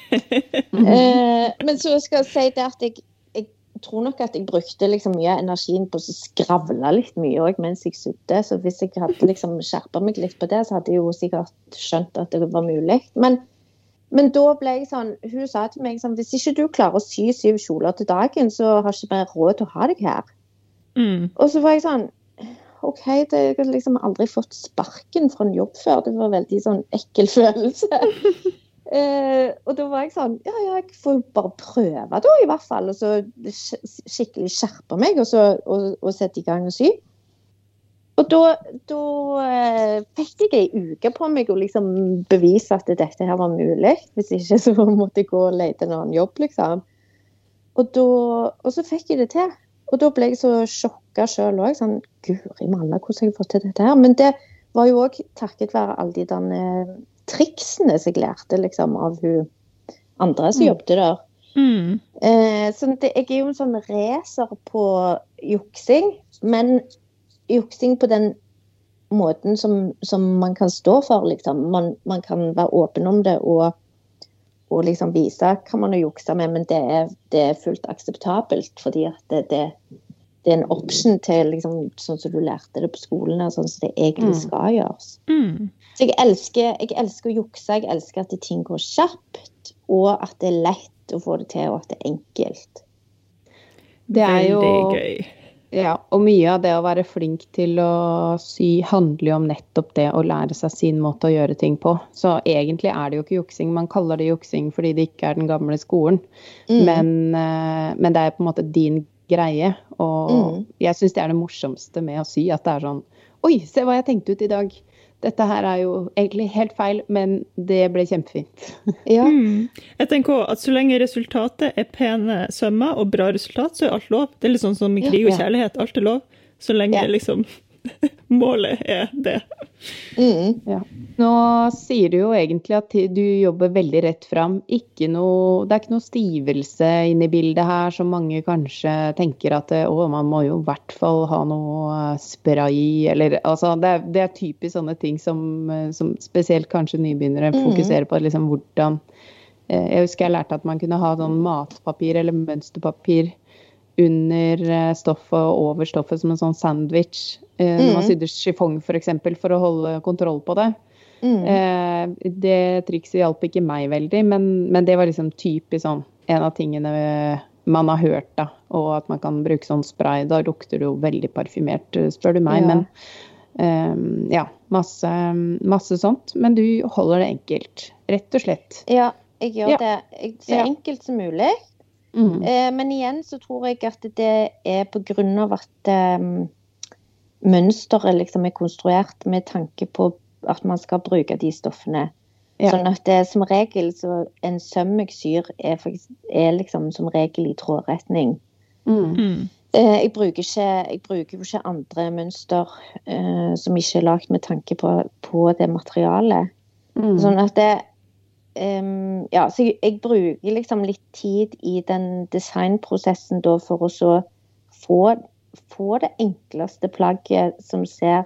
uh, men så skal jeg si det at jeg, jeg tror nok at jeg brukte liksom mye av energien på å skravle litt mye òg mens jeg sydde. Så hvis jeg hadde liksom skjerpa meg litt på det, så hadde jeg jo sikkert skjønt at det var mulig. Men, men da ble jeg sånn Hun sa til meg sånn Hvis ikke du klarer å sy syv kjoler til dagen, så har ikke vi råd til å ha deg her. Mm. Og så var jeg sånn OK, det, jeg har liksom aldri fått sparken fra en jobb før. Det var en veldig sånn ekkel følelse. eh, og da var jeg sånn Ja, ja, jeg får bare prøve, da, i hvert fall. Og så skikkelig skjerpe meg, og så og, og sette i gang og sy. Og da, da eh, fikk jeg ei uke på meg å liksom bevise at dette her var mulig. Hvis ikke så måtte jeg gå og lete en annen jobb, liksom. Og, da, og så fikk jeg det til. Og da ble jeg så sjokka sjøl òg. Sånn, Guri malla, hvordan har jeg fått til dette her? Men det var jo òg takket være alle de der triksene som jeg lærte liksom, av hun andre som Mm. jobbet der. Mm. Eh, så det, jeg er jo en sånn racer på juksing, men juksing på den måten som, som man kan stå for, liksom. Man, man kan være åpen om det og, og liksom vise hva man har juksa med, men det er, det er fullt akseptabelt, fordi at det, det, det er en option til liksom, sånn som du lærte det på skolen, og sånn som det egentlig Mm. skal gjøres. Mm. Så jeg elsker, jeg elsker å jukse, jeg elsker at ting går kjapt, og at det er lett å få det til, og at det er enkelt. Det er jo Veldig gøy. Ja, og mye av det å være flink til å sy handler jo om nettopp det å lære seg sin måte å gjøre ting på. Så egentlig er det jo ikke juksing. Man kaller det juksing fordi det ikke er den gamle skolen. Mm. Men, eh, men det er på en måte din greie. Og Mm. jeg syns det er det morsomste med å sy. At det er sånn Oi, se hva jeg tenkte ut i dag. Dette her er jo egentlig helt feil, men det ble kjempefint. Ja. Mm. Jeg tenker at Så lenge resultatet er pene sømmer og bra resultat, så er alt lov. Det er litt sånn som i krig og kjærlighet. Alt er lov. Så lenge Ja. liksom målet er det. Mm. Ja. Nå sier du jo egentlig at du jobber veldig rett fram. Ikke noe, det er ikke noe stivelse inne i bildet her, som mange kanskje tenker at å, man må jo i hvert fall ha noe spray, eller altså Det er, det er typisk sånne ting som, som spesielt kanskje nybegynnere Mhm. fokuserer på. liksom hvordan eh, Jeg husker jeg lærte at man kunne ha sånn matpapir eller mønsterpapir under eh, stoffet og over stoffet som en sånn sandwich. eh, Når man Mhm. sydde chiffon f.eks. For, eksempel, for å holde kontroll på det. Mm. Eh, det trikset hjalp ikke meg veldig, men, men det var liksom typisk sånn en av tingene man har hørt, da. Og at man kan bruke sånn spray. Da lukter det jo veldig parfymert, eh, spør du meg. Ja. Men eh, ja, masse, masse sånt. Men du holder det enkelt. Rett og slett. Ja, jeg gjør Ja. det så Ja. enkelt som mulig. Mm. Eh, men igjen så tror jeg at det er på grunn av at eh, mønsteret liksom er konstruert med tanke på at man skal bruke de stoffene. Ja. Sånn at det som regel så en søm jeg syr er, faktisk, er liksom som regel i trådretning. Mm. Mm. Eh, jeg, bruker ikke, jeg bruker jo ikke andre mønster eh, som ikke er lagd med tanke på, på det materialet. Mm. Sånn at det ehm, Ja, så jeg, jeg bruker liksom litt tid i den designprosessen da for å så få, få det enkleste plagget som ser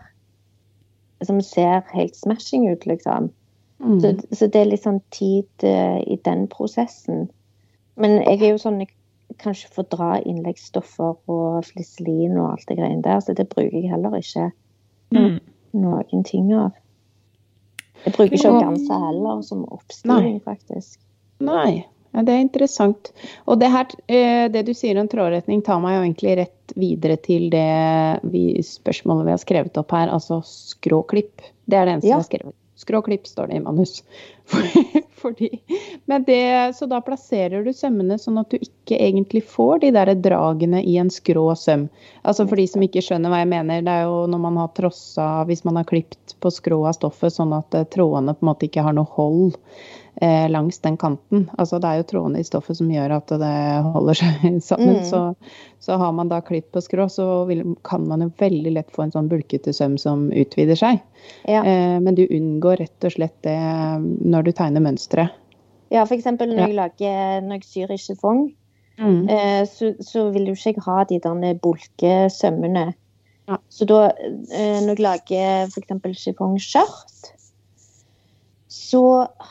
som ser helt smashing ut, liksom. Mm. Så, så det er litt sånn tid uh, i den prosessen. Men jeg er jo sånn jeg kan ikke fordra innleggsstoffer og fliselin og alt det greiene der, så det bruker jeg heller ikke Mm. noen ting av. Jeg bruker ikke organse heller som oppstilling, faktisk. Nei, ja, det er interessant. Og det her, eh, det du sier om trådretning, tar meg jo egentlig rett videre til det vi, spørsmålet vi har skrevet opp her, altså skråklipp. Det er det eneste Ja. jeg har skrevet. Skråklipp står det i manus. Fordi, det, så da plasserer du sømmene sånn at du ikke egentlig får de der dragene i en skrå søm. Altså For de som ikke skjønner hva jeg mener, det er jo når man har trossa Hvis man har klipt på skrå av stoffet sånn at eh, trådene på en måte ikke har noe hold eh, langs den kanten. Altså Det er jo trådene i stoffet som gjør at det holder seg sammen. Mm. Så, så har man da klipp på skrå, så vil, kan man jo veldig lett få en sånn bulkete søm som utvider seg. Ja. Eh, men du unngår rett og slett det når du tegner mønsteret. Ja, eksempel når Ja. jeg lager Når jeg syr i chiffon, Mm. eh, så, så vil jo ikke jeg ha de der bulkesømmene. Ja. Så da, eh, når jeg lager eksempel chiffon-skjørt, så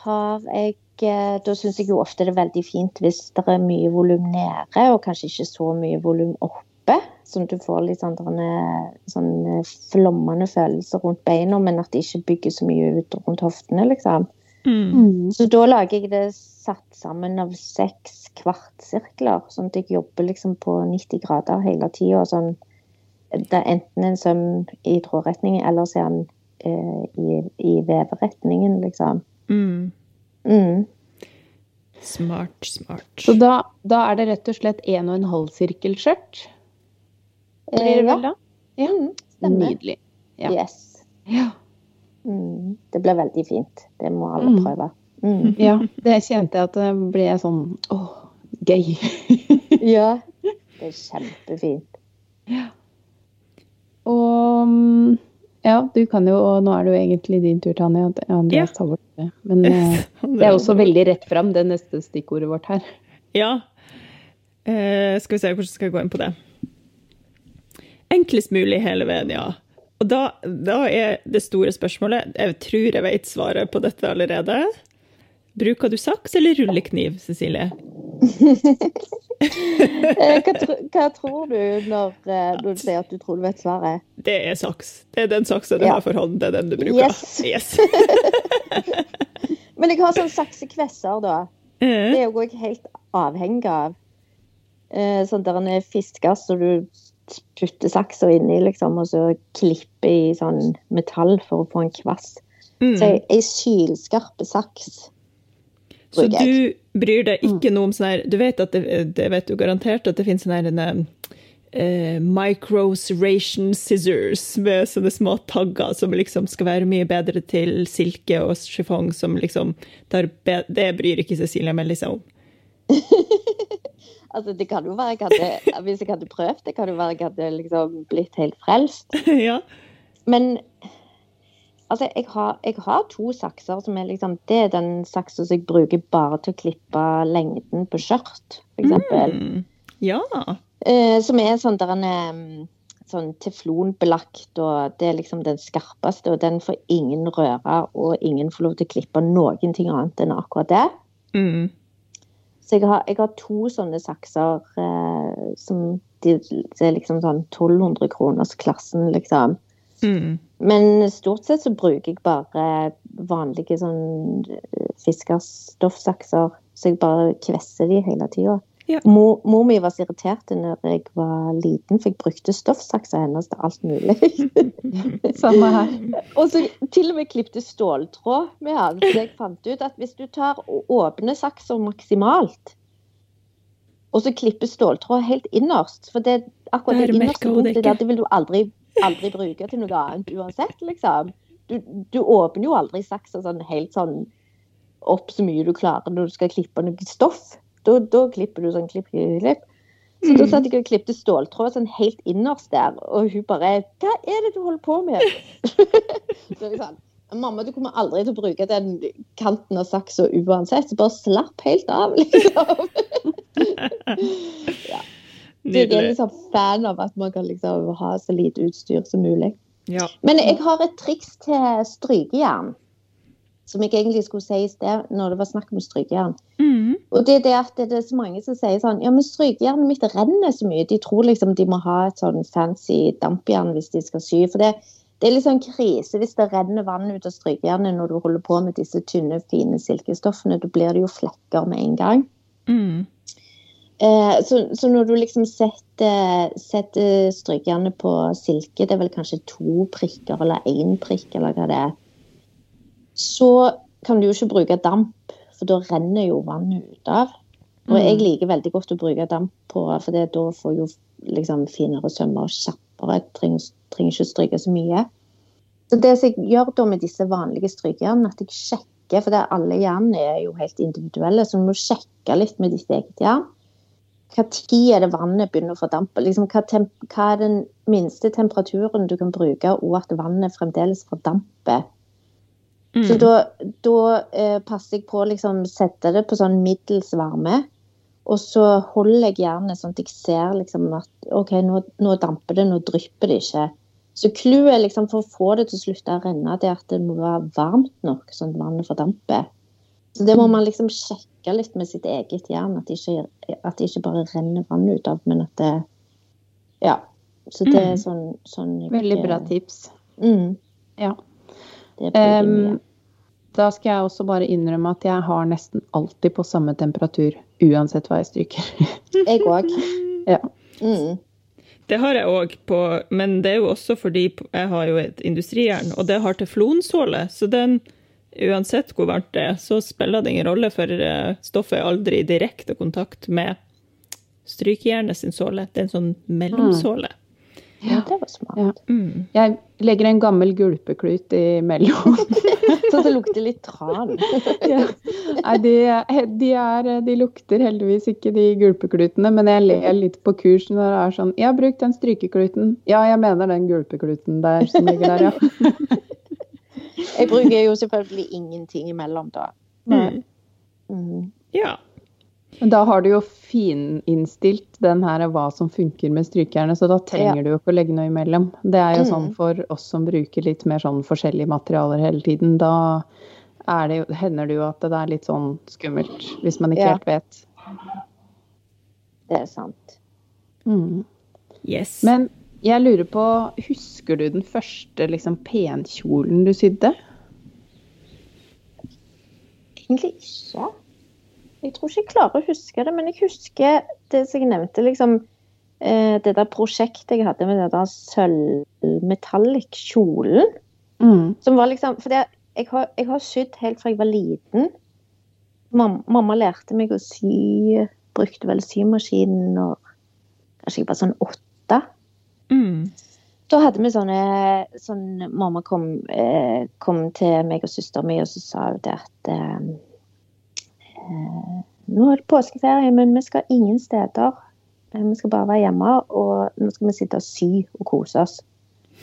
har jeg eh, Da syns jeg jo ofte det er veldig fint hvis det er mye volum nede, og kanskje ikke så mye volum oppe. Sånn at du får litt sånne, derne- sånn eh, flommende følelser rundt beina, men at det ikke bygger så mye ut rundt hoftene, liksom. Mm. Mm. Så da lager jeg det satt sammen av seks kvartsirkler, sånn at jeg jobber liksom på 90 grader hele tida. Sånn, det er enten en søm i trådretning, eller så er den eh, i, i veveretningen, liksom. Mm. Mm. Smart, smart. Så da, da er det rett og slett en og en halv sirkelskjørt? Blir det Eh, vel da? ja. Mm, stemmer. Nydelig. ja. Yes. Ja. Mm. Det blir veldig fint. Det må alle Mm. prøve. Mm. ja. Det kjente jeg at det ble sånn åh, gøy. Ja. Det er kjempefint. Ja. Og ja, du kan jo og Nå er det jo egentlig din tur, Tanja. Andreas tar bort det. Men eh, det er også veldig rett fram, det neste stikkordet vårt her. Ja. Eh, skal vi se, hvordan skal jeg gå inn på det? Enklest mulig hele veien, ja. Og da, da er det store spørsmålet Jeg tror jeg vet svaret på dette allerede. Bruker du saks eller rullekniv, Cecilie? Eh, hva, tro, hva tror du når, eh, du sier at du tror du vet svaret? Det er saks. Det er den saksa du Ja. har for hånden. Det er den du bruker. Yes. Yes. Men jeg har sånn saksekvesser, da. Det Eh, er jo jeg helt avhengig av. Sånn der en fisker så du putter saksa inni, liksom, og så klipper i sånn metall for å få en kvass. mm. Så ei sylskarp saks Så jeg. du bryr deg ikke noe om sånn her Du vet at det, det vet du garantert at det finnes sånn her en, eh, micro serration scissors med sånne små tagger som liksom skal være mye bedre til silke og chiffon, som liksom Det bryr ikke Cecilia Melly seg om. Altså, det kan jo være jeg hadde, Hvis jeg hadde prøvd det, kan jo være jeg hadde liksom blitt helt frelst. ja. Men altså, jeg har, jeg har to sakser som er liksom Det er den saksa som jeg bruker bare til å klippe lengden på skjørt, f.eks. Mm. Ja. Eh, som er sånn der en sånn teflonbelagt, og det er liksom den skarpeste, og den får ingen røre, og ingen får lov til å klippe noen ting annet enn akkurat det. Mm. Så jeg har, jeg har to sånne sakser eh, som de, det er liksom sånn 1200 kroners klassen, liksom. Mm. Men stort sett så bruker jeg bare vanlige sånn eh, fiskerstoffsakser. Så jeg bare kvesser de hele tida. Ja. Mor, mor mi var så irritert når jeg var liten, for jeg brukte stoffsakser hennes til alt mulig. Samme her. og så til og med klipte ståltråd med han. Så jeg fant ut at hvis du tar åpne sakser maksimalt, og så klipper ståltråd helt innerst For det, akkurat det innerste punktet der, det vil du aldri, aldri bruke til noe annet uansett, liksom. Du, du åpner jo aldri saksa sånn helt sånn opp så mye du klarer når du skal klippe noe stoff. Da, da klipper du sånn klipp, klipp, klipp. Så da satt jeg og klippte ståltråd sånn helt innerst der, og hun bare Hva er det du holder på med? så jeg sånn Mamma, du kommer aldri til å bruke den kanten av saksa uansett, så bare slapp helt av, liksom. Så jeg er liksom fan av at man kan liksom ha så lite utstyr som mulig. Ja. Men jeg har et triks til strykejern. Som jeg egentlig skulle si i sted når det var snakk om strykejern. Mm. Og det er det at det er så mange som sier sånn Ja, men strykejernet mitt renner så mye. De tror liksom de må ha et sånn fancy dampjern hvis de skal sy. For det, det er litt sånn krise hvis det renner vann ut av strykejernet når du holder på med disse tynne, fine silkestoffene. Da blir det jo flekker med en gang. Mm. Eh, så, så når du liksom setter, setter strykerne på silke, det er vel kanskje to prikker eller én prikk, eller hva det er, så kan du jo ikke bruke damp, for da renner jo vannet ut av. Og jeg liker veldig godt å bruke damp på, for det, da får jo liksom finere sømmer og kjappere. Trenger, trenger ikke stryke så mye. Så det som jeg gjør da med disse vanlige strykejernene, at jeg sjekker, for det alle jernene er jo helt individuelle, så du må sjekke litt med ditt eget jern. Hva tid er det vannet begynner å fordampe? Liksom, hva, hva er den minste temperaturen du kan bruke, og at vannet fremdeles fordamper? Så Mm. da, da eh, passer jeg på å liksom sette det på sånn middels varme. Og så holder jeg gjerne sånn at jeg ser liksom at OK, nå, nå damper det, nå drypper det ikke. Så clouet liksom for å få det til å slutte å renne, det er at det må være varmt nok, sånn at vannet fordamper. Så det må man liksom sjekke litt med sitt eget jern, at det ikke, at det ikke bare renner vann ut av, men at det Ja. Så det er Mm. sånn, sånn jeg- Veldig bra tips. Mm, Ja. Em, da skal jeg også bare innrømme at jeg har nesten alltid på samme temperatur, uansett hva jeg stryker. Jeg òg. Ja. Mm. Det har jeg òg på, men det er jo også fordi jeg har jo et industrijern, og det har teflonsåle, så den Uansett hvor varmt det er, så spiller det ingen rolle, for eh, stoffet er aldri i direkte kontakt med strykejernet sin såle. Det er en sånn mellomsåle. Ja, det var smart. Ja. Mm. Jeg legger en gammel gulpeklut imellom. Så det lukter litt tran. Ja. Nei, de, de, er, de lukter heldigvis ikke, de gulpeklutene, men jeg ler litt på kurs når det er sånn Jeg har brukt den strykekluten. Ja, jeg mener den gulpekluten der som ligger der, ja. Jeg bruker jo selvfølgelig ingenting imellom da. Mm. Mm. Ja. Men da har du jo fininnstilt den her hva som funker med strykerne, så da trenger du jo ikke å legge noe imellom. Det er jo Mm. sånn for oss som bruker litt mer sånn forskjellige materialer hele tiden. Da er det hender det jo at det er litt sånn skummelt, hvis man ikke Ja. helt vet. Det er sant. Mm. Yes. Men jeg lurer på, husker du den første liksom, penkjolen du sydde? Egentlig ikke. Jeg tror ikke jeg klarer å huske det, men jeg husker det som jeg nevnte, liksom eh, det der prosjektet jeg hadde med den der sølvmetallic-kjolen. Mm. Som var liksom For jeg har, jeg har sydd helt fra jeg var liten. Mamma, mamma lærte meg å sy. Brukte vel symaskinen når kanskje jeg var sånn åtte. Mm. Da hadde vi sånne, sånn Mamma kom, eh, kom til meg og søsteren min og så sa hun det at eh, eh, Nå er det påskeferie, men vi skal ingen steder. Vi skal bare være hjemme, og nå skal vi sitte og sy og kose oss.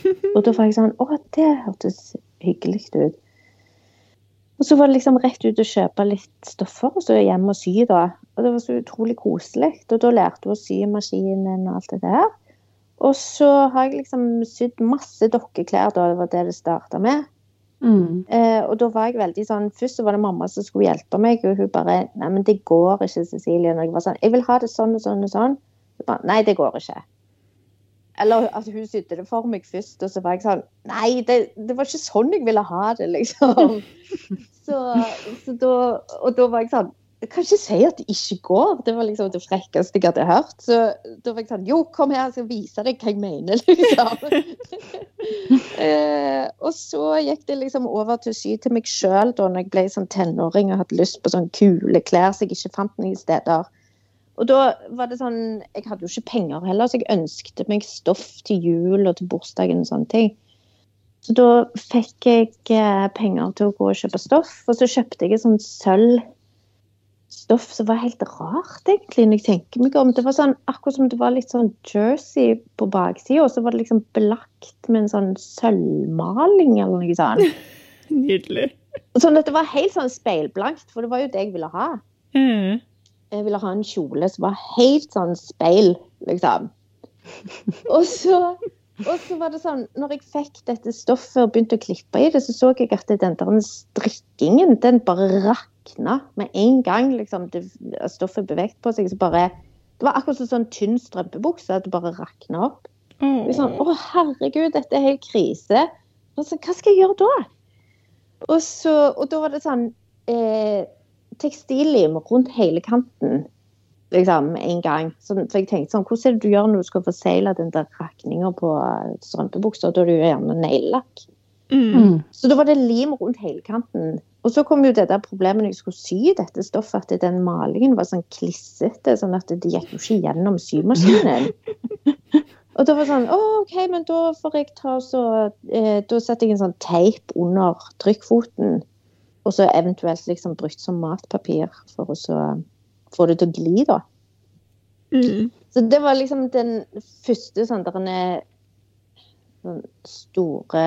Og da var jeg sånn Å, det hørtes hyggelig ut. Og så var det liksom rett ut og kjøpe litt stoffer, og så hjem og sy, da. Og det var så utrolig koselig. Og da lærte hun å sy maskinen og alt det der. Og så har jeg liksom sydd masse dokkeklær, da det var det det starta med. Mm. Eh, og da var jeg veldig sånn Først så var det mamma som skulle hjelpe meg, og hun bare Nei, men det går ikke, Cecilie. Når jeg var sånn Jeg vil ha det sånn og sånn og sånn. Så bare, Nei, det går ikke. Eller at hun sydde det for meg først, og så var jeg sånn Nei, det, det var ikke sånn jeg ville ha det, liksom. Så, så da Og da var jeg sånn Jeg kan ikke si at det ikke går. Det var liksom det frekkeste jeg hadde hørt. Så da var jeg sånn Jo, kom her, jeg skal vise deg hva jeg mener, liksom. eh, og så gikk det liksom over til å sy til meg sjøl da når jeg ble sånn tenåring og hadde lyst på sånn kule klær som jeg ikke fant noen steder. Og da var det sånn Jeg hadde jo ikke penger heller, så jeg ønskte meg stoff til jul og til bursdagen og sånne ting. Så da fikk jeg eh, penger til å gå og kjøpe stoff, og så kjøpte jeg et sånn sølv stoff som var helt rart, egentlig, når jeg tenker meg om. Det var sånn, akkurat som det var litt sånn jersey på baksida, og så var det liksom belagt med en sånn sølvmaling eller noe sånt. Nydelig. Sånn at det var helt sånn speilblankt, for det var jo det jeg ville ha. Mm. Jeg ville ha en kjole som var helt sånn speil, liksom. Og så, og så var det sånn, når jeg fikk dette stoffet og begynte å klippe i det, så så jeg at den der strikkingen, den bare rakna med en gang. liksom, det, Stoffet beveget på seg, så bare Det var akkurat som sånn tynn strømpebukse, at det bare rakna opp. Mm. Sånn, Å, herregud, dette er helt krise. Altså, hva skal jeg gjøre da? Og, så, og da var det sånn eh, tekstillim rundt hele kanten. Liksom, en gang. Så, for jeg tenkte sånn, hvordan er det du gjør når du skal forsegle den der rakninga på strømpebuksa? Da er det jo gjerne neglelakk. Mm. Mm. Så da var det lim rundt hele kanten. Og så kom jo det der problemet når jeg skulle sy dette stoffet, at den malingen var sånn klissete, sånn at det gikk jo ikke gjennom symaskinen. Og da var det sånn Å, OK, men da får jeg ta så eh, Da setter jeg en sånn teip under trykkfoten, og så eventuelt liksom brukt som matpapir for å så få det til å gli, da. Mm. Så det var liksom den første sånn der en sånn store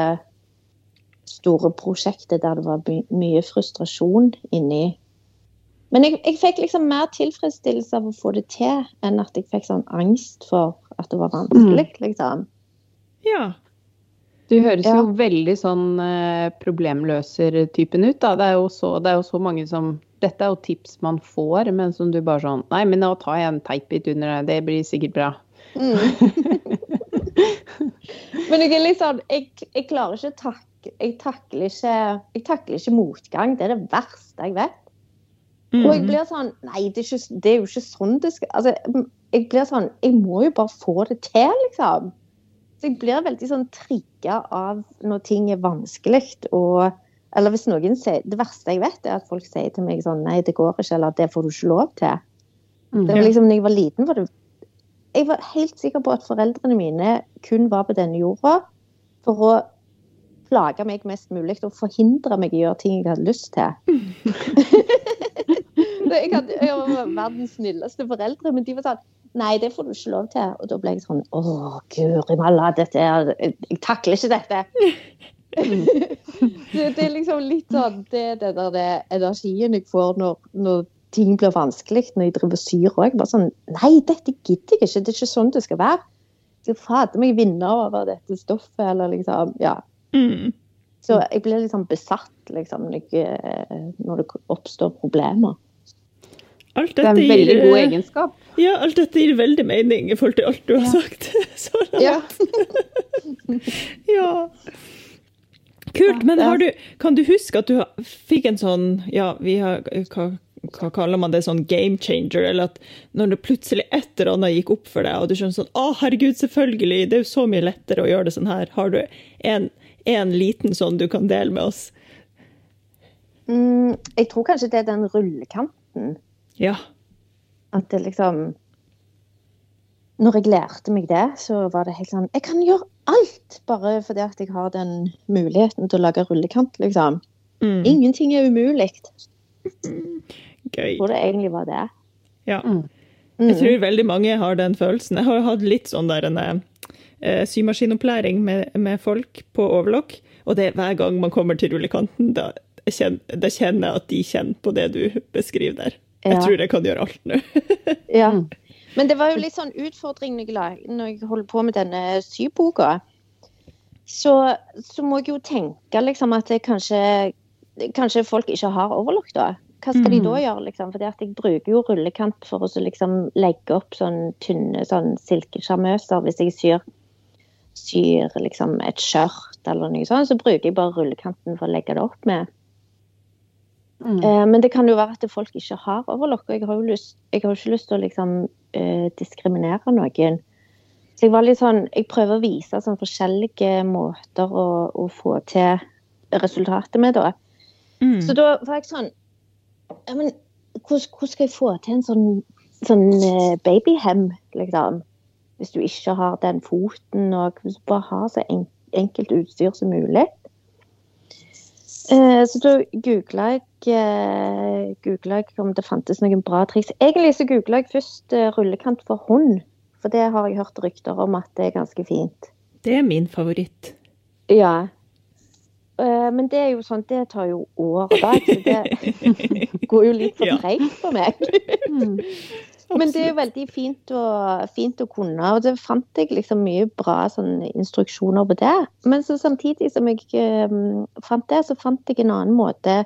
store prosjektet der det var mye frustrasjon inni. Men jeg, jeg, fikk liksom mer tilfredsstillelse av å få det til, enn at jeg fikk sånn angst for at det var vanskelig, mm. liksom. Ja. Du høres ja. jo veldig sånn eh, problemløser-typen ut, da. Det er, så, det er, jo så, mange som Dette er jo tips man får, men som du bare sånn Nei, men nå tar jeg en teipbit under deg, det blir sikkert bra. Mm. men jeg er litt sånn Jeg, jeg klarer ikke å jeg takler ikke, jeg takler ikke motgang. Det er det verste jeg vet. Mm. Og jeg mm. blir sånn Nei, det er, ikke, det er, jo ikke sånn det skal Altså, jeg blir sånn Jeg må jo bare få det til, liksom. Så jeg blir veldig sånn trigga av når ting er vanskelig. Og, eller hvis noen sier Det verste jeg vet, er at folk sier til meg sånn Nei, det går ikke, eller det får du ikke lov til. Mm. Det var liksom, når jeg var liten, var det Jeg var helt sikker på at foreldrene mine kun var på denne jorda for å plage meg mest mulig og forhindre meg i å gjøre ting jeg hadde lyst til. jeg, hadde, jeg var verdens snilleste foreldre, men de var sånn Nei, det får du ikke lov til. Og da ble jeg sånn Å, guri malla, dette er Jeg takler ikke dette. det, det, er liksom litt sånn Det er den der energien jeg får når, når ting blir vanskelig, når jeg driver syr òg. Bare sånn Nei, dette gidder jeg ikke. Det er ikke sånn det skal være. Jeg skal fader meg vinne over dette stoffet, eller liksom Ja. Mm. Så jeg blir litt sånn besatt, liksom, når, eh, det oppstår problemer. Alt dette det er en veldig gir, god egenskap. Ja, alt dette gir veldig mening i forhold til alt du har sagt så langt. Ja. ja. Kult. Men har du, kan du huske at du fikk en sånn Ja, vi har hva, hva kaller man det, sånn game changer? Eller at når det plutselig et eller annet gikk opp for deg, og du skjønner sånn Å, herregud, selvfølgelig, det er jo så mye lettere å gjøre det sånn her. Har du en, en liten sånn du kan dele med oss? Mm, jeg tror kanskje det er den rullekanten. Ja. At det liksom Når jeg lærte meg det, så var det helt sånn Jeg kan gjøre alt bare fordi at jeg har den muligheten til å lage rullekant, liksom. Mm. Ingenting er umulig. Gøy. Hvor det egentlig var det. Ja. Mm. Jeg tror veldig mange har den følelsen. Jeg har hatt litt sånn der en eh, symaskinopplæring med, med, folk på overlock, og det er hver gang man kommer til rullekanten, da kjenner, da kjenner jeg at de kjenner på det du beskriver der. Jeg tror jeg kan gjøre alt nå. ja. Mm. Men det var jo litt sånn utfordring når jeg holder på med denne syboka. Så, så må jeg jo tenke liksom at kanskje, kanskje, folk ikke har overlock, da. Hva skal de da mm. gjøre, liksom? For jeg bruker jo rullekant for å liksom legge opp sånn tynne sånn silkesjarmøser hvis jeg syr, syr liksom et skjørt eller noe sånt. Så bruker jeg bare rullekanten for å legge det opp med. Mm. Eh, men det kan jo være at folk ikke har overlock. og Jeg har jo, lyst, har ikke lyst til å liksom, eh, diskriminere noen. Så jeg var litt sånn, jeg prøver å vise sånn forskjellige måter å, å få til resultatet med, da. Mm. Så da var jeg sånn ja, men hvordan, hvordan, skal jeg få til en sånn, sånn uh, babyhem, liksom? Hvis du ikke har den foten, og hvis du bare har så enkelt utstyr som mulig. Eh, så da googla jeg, eh, jeg, om det fantes noen bra triks. Egentlig så googla jeg først eh, rullekant for hund, for det har jeg hørt rykter om at det er ganske fint. Det er min favoritt. Ja. Men det er jo sånn, det tar jo år og dag, så det går jo litt for treigt for meg. Men det er jo veldig fint å, fint å, kunne, og det fant jeg liksom mye bra sånn, instruksjoner på det. Men så samtidig som jeg um, fant det, så fant jeg en annen måte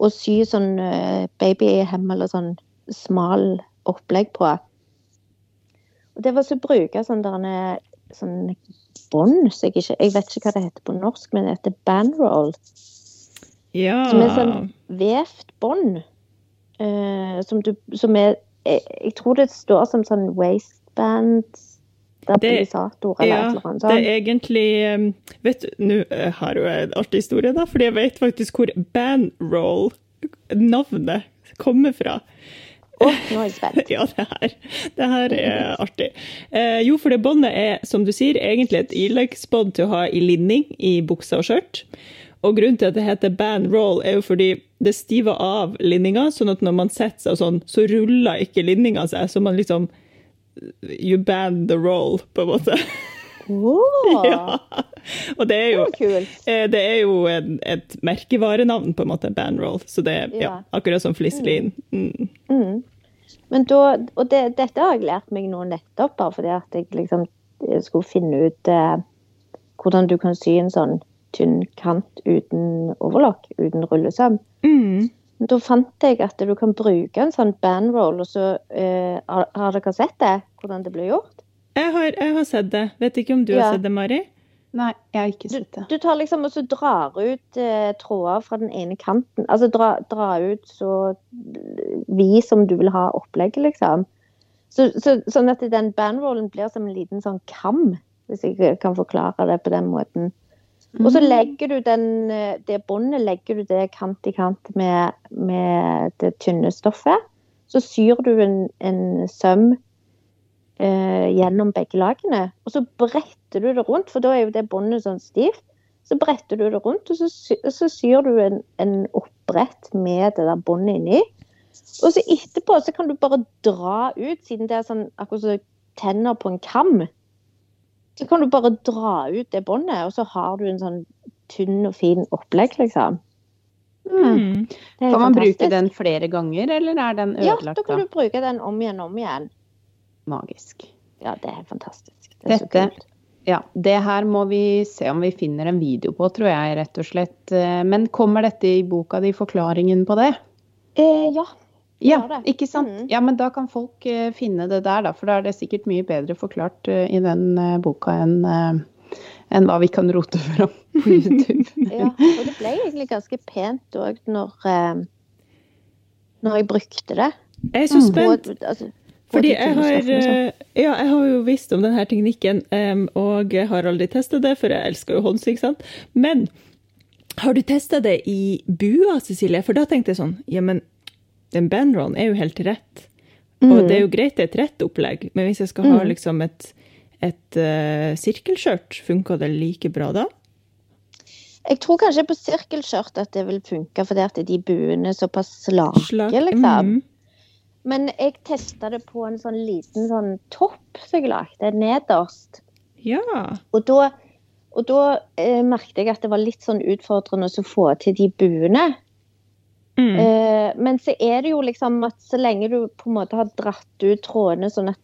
å sy sånn uh, babyhem eller sånn smal opplegg på. Og det var så å bruke sånn der sånn bånd så jeg, ikke, jeg vet ikke hva det heter på norsk, men det heter bandroll. Ja. Som er sånn vevt bånd. Uh, som, som er jeg, tror det står som sånn waistband stabilisator eller ja, annet sånt. Det er egentlig um, Vet du, nå eh, har jeg en artig historie, da, fordi jeg vet faktisk hvor bandroll, navnet, kommer fra. Oh, nå er jeg spent. ja, det her, det her er artig. Eh, jo, for det båndet er, som du sier, egentlig et ileggsbånd til å ha i linning i buksa og skjørt. Og grunnen til at det heter band roll, er jo fordi det stiver av linninga, sånn at når man setter seg sånn, så ruller ikke linninga seg. Så man liksom You band the roll, på en måte. Åh, Ja. Og det er jo, det var eh, det er jo en, et merkevarenavn, på en måte, bandroll. Så det er ja, Ja. akkurat som fliselin. Mm. Mm. Men da, og det, dette har jeg lært meg nå nettopp, bare fordi at jeg liksom skulle finne ut eh, hvordan du kan sy en sånn tynn kant uten overlock, uten rullesøm. Mm. Da fant jeg at du kan bruke en sånn bandroll, og så eh, har, har dere sett det? Hvordan det blir gjort? Jeg, har, jeg har sett det. Vet ikke om du Ja. har sett det, Mari? Nei, jeg har ikke sett det. Du tar liksom og så drar ut eh, tråder fra den ene kanten. Altså dra, dra ut så vid som du vil ha opplegget, liksom. Så, så, sånn at den bandrollen blir som en liten sånn kam, hvis jeg kan forklare det på den måten. Og så legger du den, eh, det båndet legger du det kant i kant med, med det tynne stoffet. Så syr du en, en søm eh, gjennom begge lagene. Og så bretter du det rundt, for da er jo det båndet sånn stivt. Så bretter du det rundt, og så, så syr du en, en oppbrett med det der båndet inni. Og så etterpå så kan du bare dra ut, siden det er sånn akkurat som tenner på en kam. Så kan du bare dra ut det båndet, og så har du en sånn tynn og fin opplegg, liksom. Mm. Kan man bruke den flere ganger, eller er den Ja, ødelagt da kan du bruke den om igjen og om igjen. Magisk. Ja, det er fantastisk. Det er så kult. Ja, det her må vi se om vi finner en video på, tror jeg, rett og slett. Eh, Men kommer dette i boka di, forklaringen på det? Eh, ja. Ja, ikke sant? Mhm. Ja, men da kan folk uh, finne det der, da. For da er det sikkert mye bedre forklart uh, i den uh, boka enn enn hva vi kan rote fram på YouTube. ja. Og det ble egentlig ganske pent òg når, når jeg brukte det. Jeg er så Mm. spent. Og, altså, Fordi jeg har, ja, jeg har jo visst om denne teknikken, um, og jeg har aldri testa det, for jeg elsker jo håndsy, ikke sant. Men har du testa det i bua, Cecilie? For da tenkte jeg sånn, ja, men den Benron er jo helt rett. Og Mm. det er jo greit, det er et rett opplegg, men hvis jeg skal ha Mm. liksom et, et uh, sirkelskjørt, funker det like bra da? Jeg tror kanskje på sirkelskjørt at det vil funke, fordi at de buene er såpass slake, Slak. liksom. Mm. Men jeg testa det på en sånn liten sånn topp som jeg lagde nederst. Ja. Og da, og da eh, merket jeg at det var litt sånn utfordrende å få til de buene. Mm. Eh, men så er det jo liksom at så lenge du på en måte har dratt ut trådene sånn at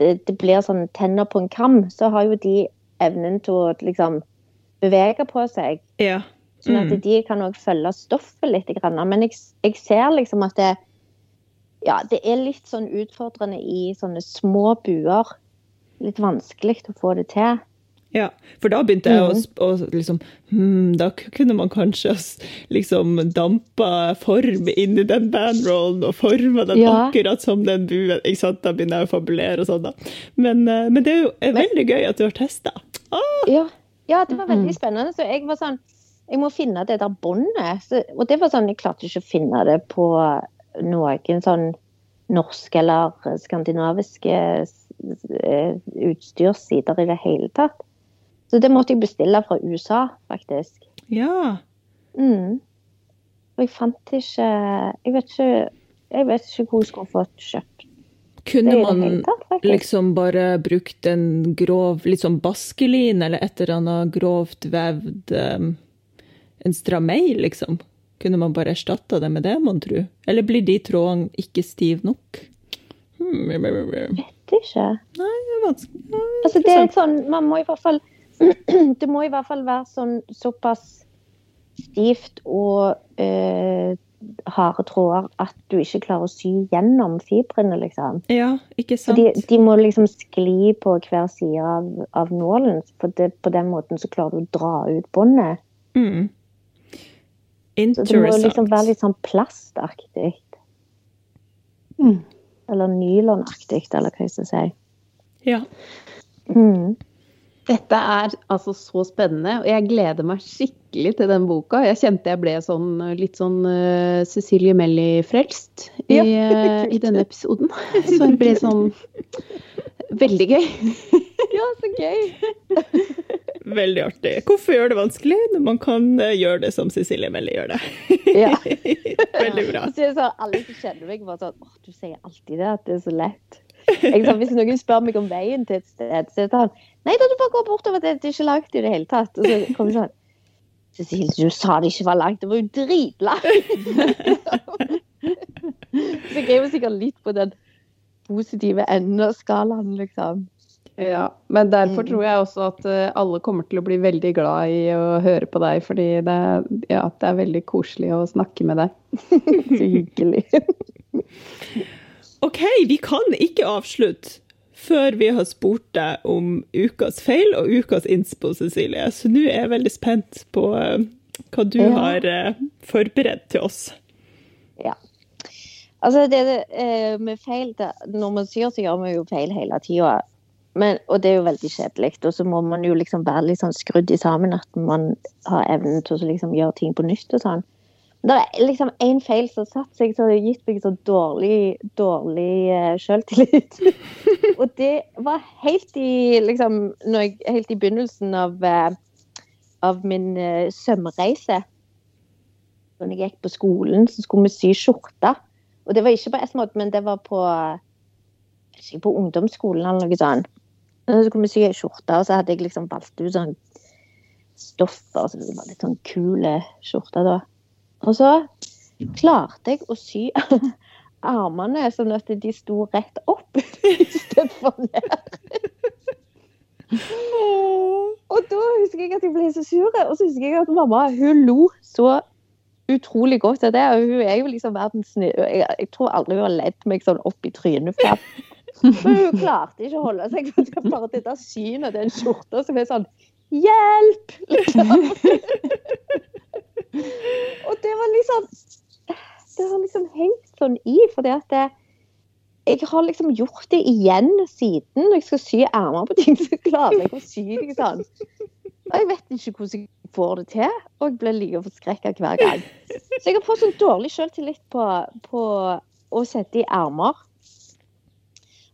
det, det blir sånn tenner på en kam, så har jo de evnen til å liksom bevege på seg. ja. Sånn at Mm. de kan òg følge stoffet litt. Men jeg, jeg ser liksom at det, ja, det er litt sånn utfordrende i sånne små buer. Litt vanskelig å få det til. Ja, for da begynte jeg å, Mhm. å liksom hmm, Da kunne man kanskje liksom dampa form inn i den bandrollen og forma den Ja. akkurat som den buen. Ikke sant? Da begynner jeg å fabulere og sånn, da. Men, eh, men det er jo er veldig gøy at du har testa. Ja, ja det var veldig Mhm. spennende. Så jeg var sånn Jeg må finne det der båndet. Og det var sånn, jeg klarte ikke å finne det på noen sånn norske eller skandinaviske eh, utstyrssider i det hele tatt. Så det måtte jeg bestille fra USA, faktisk. Ja. Mm. Og jeg fant ikke Jeg vet ikke, jeg vet ikke hvor jeg skulle fått kjøpt Kunne man tatt, liksom bare brukt en grov, litt sånn baskelin eller et eller annet grovt vevd um, En stramei, liksom? Kunne man bare erstatta det med det, mon tru? Eller blir de trådene ikke stive nok? Hmm. Vet ikke. Nei, det er vanskelig. Ja, Altså, det er sånn, man må i hvert fall Det må i hvert fall være sånn såpass stivt og eh, harde tråder at du ikke klarer å sy gjennom fibrene, liksom. Ja, ikke sant? De, de må liksom skli på hver side av, av nålen. For det, på den måten så klarer du å dra ut båndet. Mm. Så det må liksom være litt sånn plastaktig. Mm. Eller nylonaktig, eller hva jeg skal si. Ja. Mm. Dette er altså så spennende, og jeg gleder meg skikkelig til den boka. Jeg kjente jeg ble sånn, litt sånn uh, Cecilie Melly-frelst i, Ja. eh, i denne episoden. Så det ble sånn veldig gøy. Ja, så gøy! Veldig artig. Hvorfor gjøre det vanskelig når man kan eh, gjøre det som Cecilie Melly gjør det? Ja. Veldig bra. Så så, alle som kjenner meg, bare sånn Å, du sier alltid det, at det er så lett. Sånn, hvis noen spør meg om veien til et sted, så sier sånn Nei da, du bare går bortover. Det, det er ikke langt i det hele tatt. Og så kom jeg sånn Cecilie, du sa det ikke var langt. Det var jo dritlangt. så jeg er sikkert litt på den positive enden av skalaen, liksom. Ja, men derfor Mm. tror jeg også at eh, alle kommer til å bli veldig glad i å høre på deg, fordi det, ja, det er veldig koselig å snakke med deg. Så hyggelig. OK, vi kan ikke avslutte før vi har spurt deg om ukas feil og ukas innspo, Cecilie. Så nå er jeg veldig spent på eh, hva du Ja. har eh, forberedt til oss. Ja. Altså, det eh, med feil Når man syr, så gjør man jo feil hele tida. Og det er jo veldig kjedelig. Og så må man jo liksom være litt sånn skrudd i sammen at man har evnen til å liksom gjøre ting på nytt og sånn. Det er liksom én feil som satt seg, så har gitt meg så dårlig, dårlig uh, selvtillit. og det var helt i liksom jeg, Helt i begynnelsen av, uh, av min uh, sømreise. Da jeg gikk på skolen, så skulle vi sy skjorte. Og det var ikke på Esmod, men det var på, ikke, på ungdomsskolen eller noe sånt. Så skulle vi sy ei skjorte, og så hadde jeg liksom valgt ut sånn stoffer, så det var litt sånn kule skjorter da. Og så klarte jeg å sy armene sånn at de sto rett opp istedenfor ned. Og da husker jeg at jeg ble så sur, og så husker jeg at mamma hun lo så utrolig godt av det. Og hun er jo liksom verdens. Jeg, jeg tror aldri hun har ledd meg sånn opp i trynet før. Men hun klarte ikke å holde seg for bare dette synet den skjorta som er sånn Hjelp! Liksom. og det var liksom Det har liksom hengt sånn i, fordi at det, jeg har liksom gjort det igjen siden. Når jeg skal sy ermer på ting, så klarer jeg å sy det sånn. Og jeg vet ikke hvordan jeg får det til, og jeg blir like forskrekka hver gang. Så jeg har fått sånn dårlig selvtillit på, på å sette i ermer.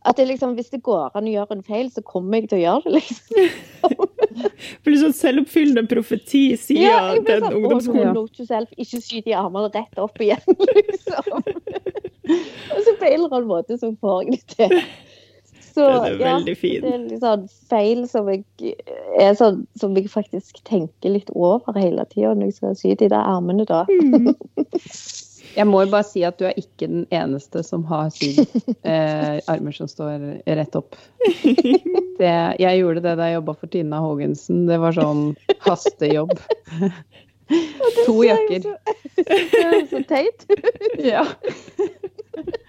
At det liksom, hvis det går an å gjøre en feil, så kommer jeg til å gjøre det, liksom. Blir sånn selvoppfyllende profeti, sier Ja, den sånn, ungdomsskolen. «Å, note self, ikke sy de armene rett opp igjen, liksom. Og så på en eller annen måte så får jeg det til. Så, det er veldig fin. Det er litt sånn feil som jeg, er sånn, som jeg faktisk tenker litt over hele tida når jeg skal sy de der armene, da. Jeg må jo bare si at du er ikke den eneste som har syv eh, armer som står rett opp. Det, jeg gjorde det da jeg jobba for Tina Haagensen. Det var sånn hastejobb. To jakker. Er så teit. Ja.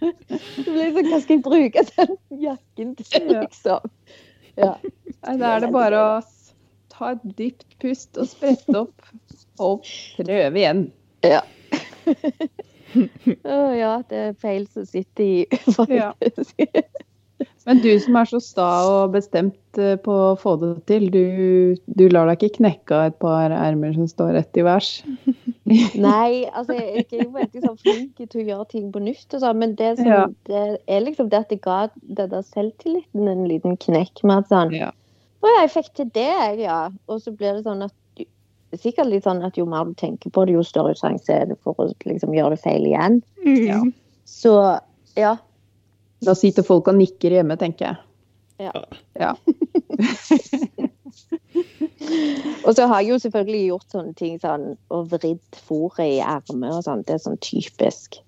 Det blir sånn, hva skal jeg bruke den jakken til, liksom? Ja. Nei, Da er det bare å ta et dypt pust og sprette opp. Og prøve igjen. Ja. Å ja, det er feil som sitter i, faktisk. Men du som er så sta og bestemt eh, på å få det til, du, du lar deg ikke knekke av et par ermer som står rett i værs? Nei, altså jeg er jo veldig sånn flink til å gjøre ting på nytt, og sånn, men det, som, Ja. det er liksom det at det ga den der selvtilliten en liten knekk med at sånn Ja. Å ja, jeg fikk til det, jeg, ja. Og så blir det sånn at sikkert litt sånn at jo mer du tenker på det, jo større sjanse er det for å liksom gjøre det feil igjen. Ja. Så ja. Da sitter folk og nikker hjemme, tenker jeg. Ja. Ja. Og så har jeg jo selvfølgelig gjort sånne ting sånn og vridd fôret i ermet og sånn. Det er sånn typisk.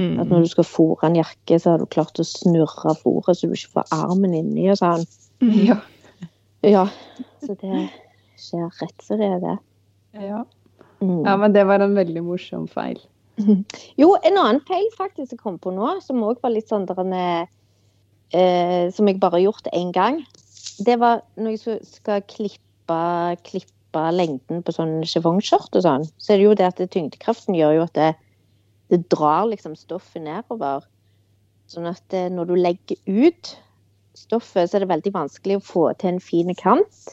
At Mm. når du skal fôre en jakke, så har du klart å snurre fôret så du ikke får armen inni og sånn. Ja. Ja. Så det skjer rett som det er det. Ja. Mm. ja, men det var en veldig morsom feil. Jo, en annen feil faktisk jeg kom på nå, som òg var litt sånn derene, eh, Som jeg bare har gjort én gang. Det var når jeg skal klippe, klippe lengden på sånn chiffongskjørt og sånn, så er det jo det at tyngdekraften gjør jo at det, det drar liksom stoffet nedover. Sånn at eh, når du legger ut stoffet, så er det veldig vanskelig å få til en fin kant.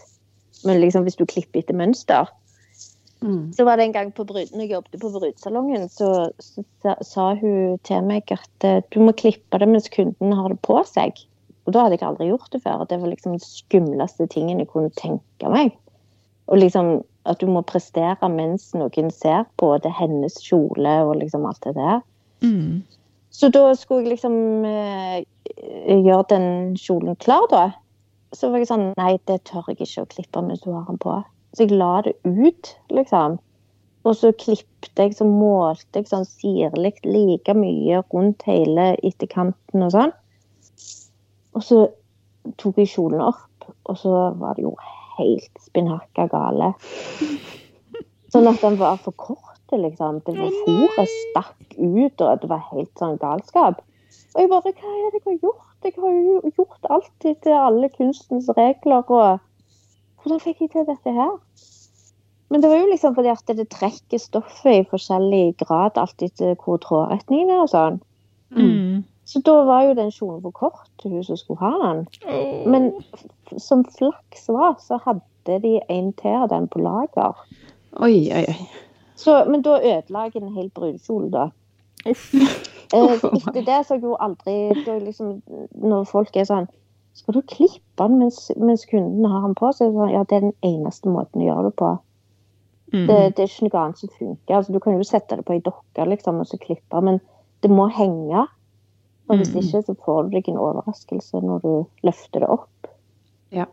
Men liksom hvis du klipper etter mønster, Mm. så var det en gang på brud, når jeg jobbet på brudesalongen, så, så sa, hun til meg at eh, du må klippe det mens kunden har det på seg. Og da hadde jeg aldri gjort det før. Det var liksom den skumleste tingen jeg kunne tenke meg. Og liksom at du må prestere mens noen ser på. Det hennes kjole og liksom alt det der. Mm. Så da skulle jeg liksom eh, gjøre den kjolen klar, da. så var jeg sånn Nei, det tør jeg ikke å klippe mens du har den på. Så jeg la det ut, liksom. Og så klippet jeg, så målte jeg sånn sirlig like mye rundt hele etterkanten og sånn. Og så tok jeg kjolen opp, og så var det jo helt spinnhakka gale. Sånn at den var for kort, liksom. Det var Fôret stakk ut, og det var helt sånn galskap. Og jeg bare Hva er det jeg har gjort? Jeg har jo gjort alt etter alle kunstens regler, og Hvordan fikk jeg til dette her? Men det var jo liksom fordi at det trekker stoffet i forskjellig grad, alt etter hvor trådretningen er og sånn. Mm. Så da var jo den kjolen for kort til hun som skulle ha den. Men som flaks var, så hadde de en til av den på lager. Oi, oi, oi. Så, men da ødela jeg en hel brudekjole, da. Uff. Eh, etter det så har jeg jo aldri da liksom, Når folk er sånn Skal du klippe den mens, mens kunden har den på? Så det sånn, ja, det er den eneste måten å gjøre det på. Mm. Det, det er ikke noe annet som funker. Altså, du kan jo sette det på ei dokke liksom, og så klippe, men det må henge. Og hvis Mm. ikke, så får du deg en overraskelse når du løfter det opp. Ja.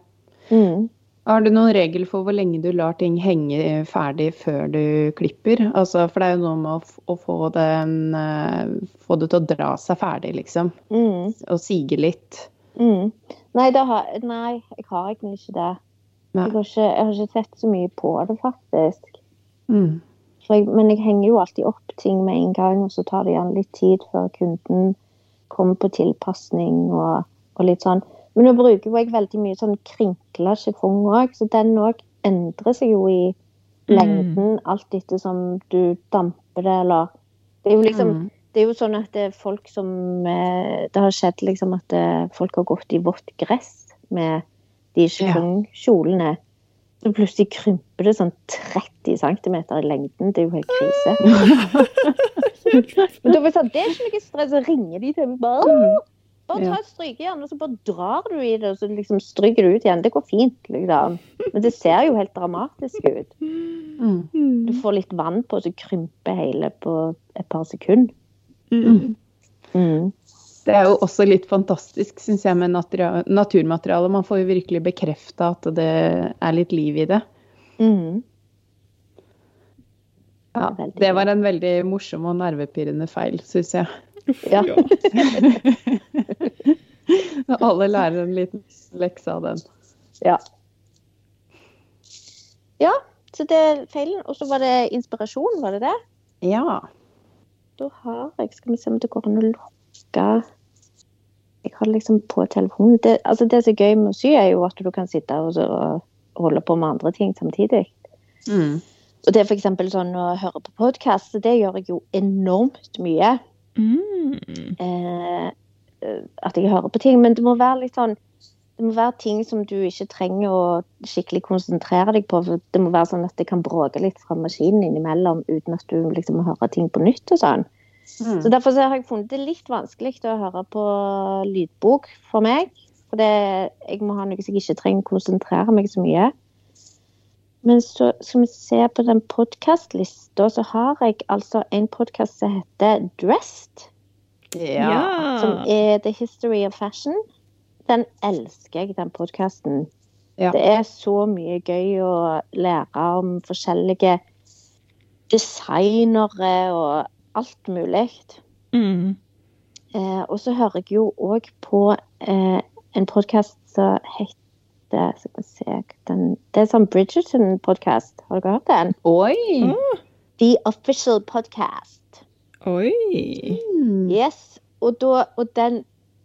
Mm. Har du noen regel for hvor lenge du lar ting henge ferdig før du klipper? Altså, for det er jo noe med å, å få, den, eh, få det til å dra seg ferdig, liksom. Mm. Og sige litt. Mm. Nei, har, nei, jeg har egentlig ikke det. Jeg har ikke, jeg har ikke sett så mye på det, faktisk. Mm. Jeg, men jeg henger jo alltid opp ting med en gang, og så tar det gjerne litt tid før kunden kommer på tilpasning og, og litt sånn. Men nå bruker jeg veldig mye sånn krinkla chiffon òg, så den òg endrer seg jo i lengden alt etter som du damper det, eller Det er jo liksom Mm. Det er jo sånn at det er folk som eh, Det har skjedd liksom at eh, folk har gått i vått gress med de chiffon-kjolene. Så plutselig krymper det sånn 30 cm i lengden. Det er jo helt krise. Men da var jeg sånn, det er ikke noe stress. Så ringer de til meg bare Bare ta et strykejern, og så bare drar du i det, og så liksom stryker du ut igjen. Det går fint, liksom. Men det ser jo helt dramatisk ut. Mm. Du får litt vann på, og så krymper hele på et par sekunder. Mm. Mm. Det er jo også litt fantastisk, syns jeg, med naturmateriale. Man får jo virkelig bekrefta at det er litt liv i det. Mm. Ja, det var en veldig morsom og nervepirrende feil, syns jeg. Ja. Ja. Alle lærer en liten lekse av den. Ja. ja, så det er feilen. Og så var det inspirasjon, var det det? Ja. Da har jeg Skal vi se om det går an å lukke Jeg har det liksom på telefonen. Det, altså det som er gøy med å sy, er jo at du kan sitte og, så, og holde på med andre ting samtidig. Mm. Og det er f.eks. sånn å høre på podkast, det gjør jeg jo enormt mye. Mm. eh, at jeg hører på ting. Men det må være litt sånn det må være ting som du ikke trenger å skikkelig konsentrere deg på. for Det må være sånn at det kan bråke litt fra maskinen innimellom uten at du liksom må høre ting på nytt. og sånn. Mm. Så Derfor så har jeg funnet det litt vanskelig å høre på lydbok for meg. For det, jeg må ha noe som jeg ikke trenger å konsentrere meg så mye. Men så skal vi se på den podkastlista, så har jeg altså en podkast som heter Dressed Ja. som er The History of Fashion. Den elsker jeg, den podkasten. Ja. Det er så mye gøy å lære om forskjellige designere og alt mulig. Mm. Eh, og så hører jeg jo òg på eh, en podkast som heter skal vi se, den, Det er sånn Bridgerton-podkast. Har dere hørt den? Oi! The Official Podcast. Oi. Mm. Yes, og, da, og den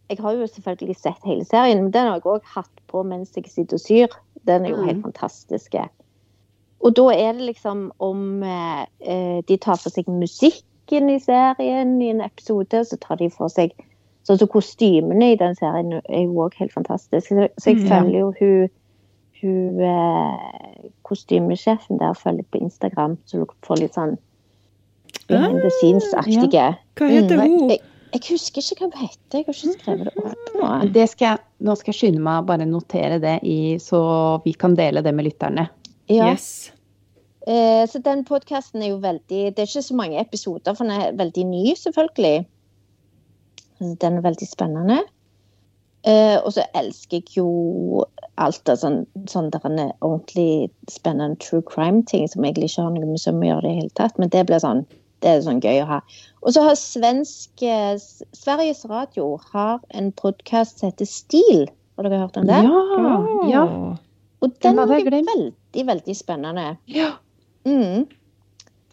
Jeg har jo selvfølgelig sett hele serien, men den har jeg òg hatt på mens jeg sitter og syr. Den er jo helt fantastisk. Og da er det liksom om eh, De tar for seg musikken i serien i en episode, så tar de for seg så altså Kostymene i den serien er jo òg helt fantastiske. Så, så jeg Mm. følger jo hun, hun eh, kostymesjefen der følger på Instagram, så du får litt sånn behind the scenes-aktige. Hva heter Mm, hun? Jeg, jeg husker ikke hva hun heter. Jeg har ikke skrevet det opp nå. Det skal nå skal jeg skynde meg å bare notere det, i, så vi kan dele det med lytterne. Ja. Yes. Eh, så den podkasten er jo veldig Det er ikke så mange episoder, for den er veldig ny, selvfølgelig. Den er veldig spennende. Eh, og så elsker jeg jo alt av sånn, sånn ordentlig spennende true crime-ting som egentlig ikke har noe med søm å gjøre i det hele tatt. Men det blir sånn, det er sånn gøy å ha. Og så har svensk eh, Sveriges Radio har en podkast som heter Stil. Har dere hørt om det? Ja. ja. Og den den er veldig, veldig spennende. ja. Mm.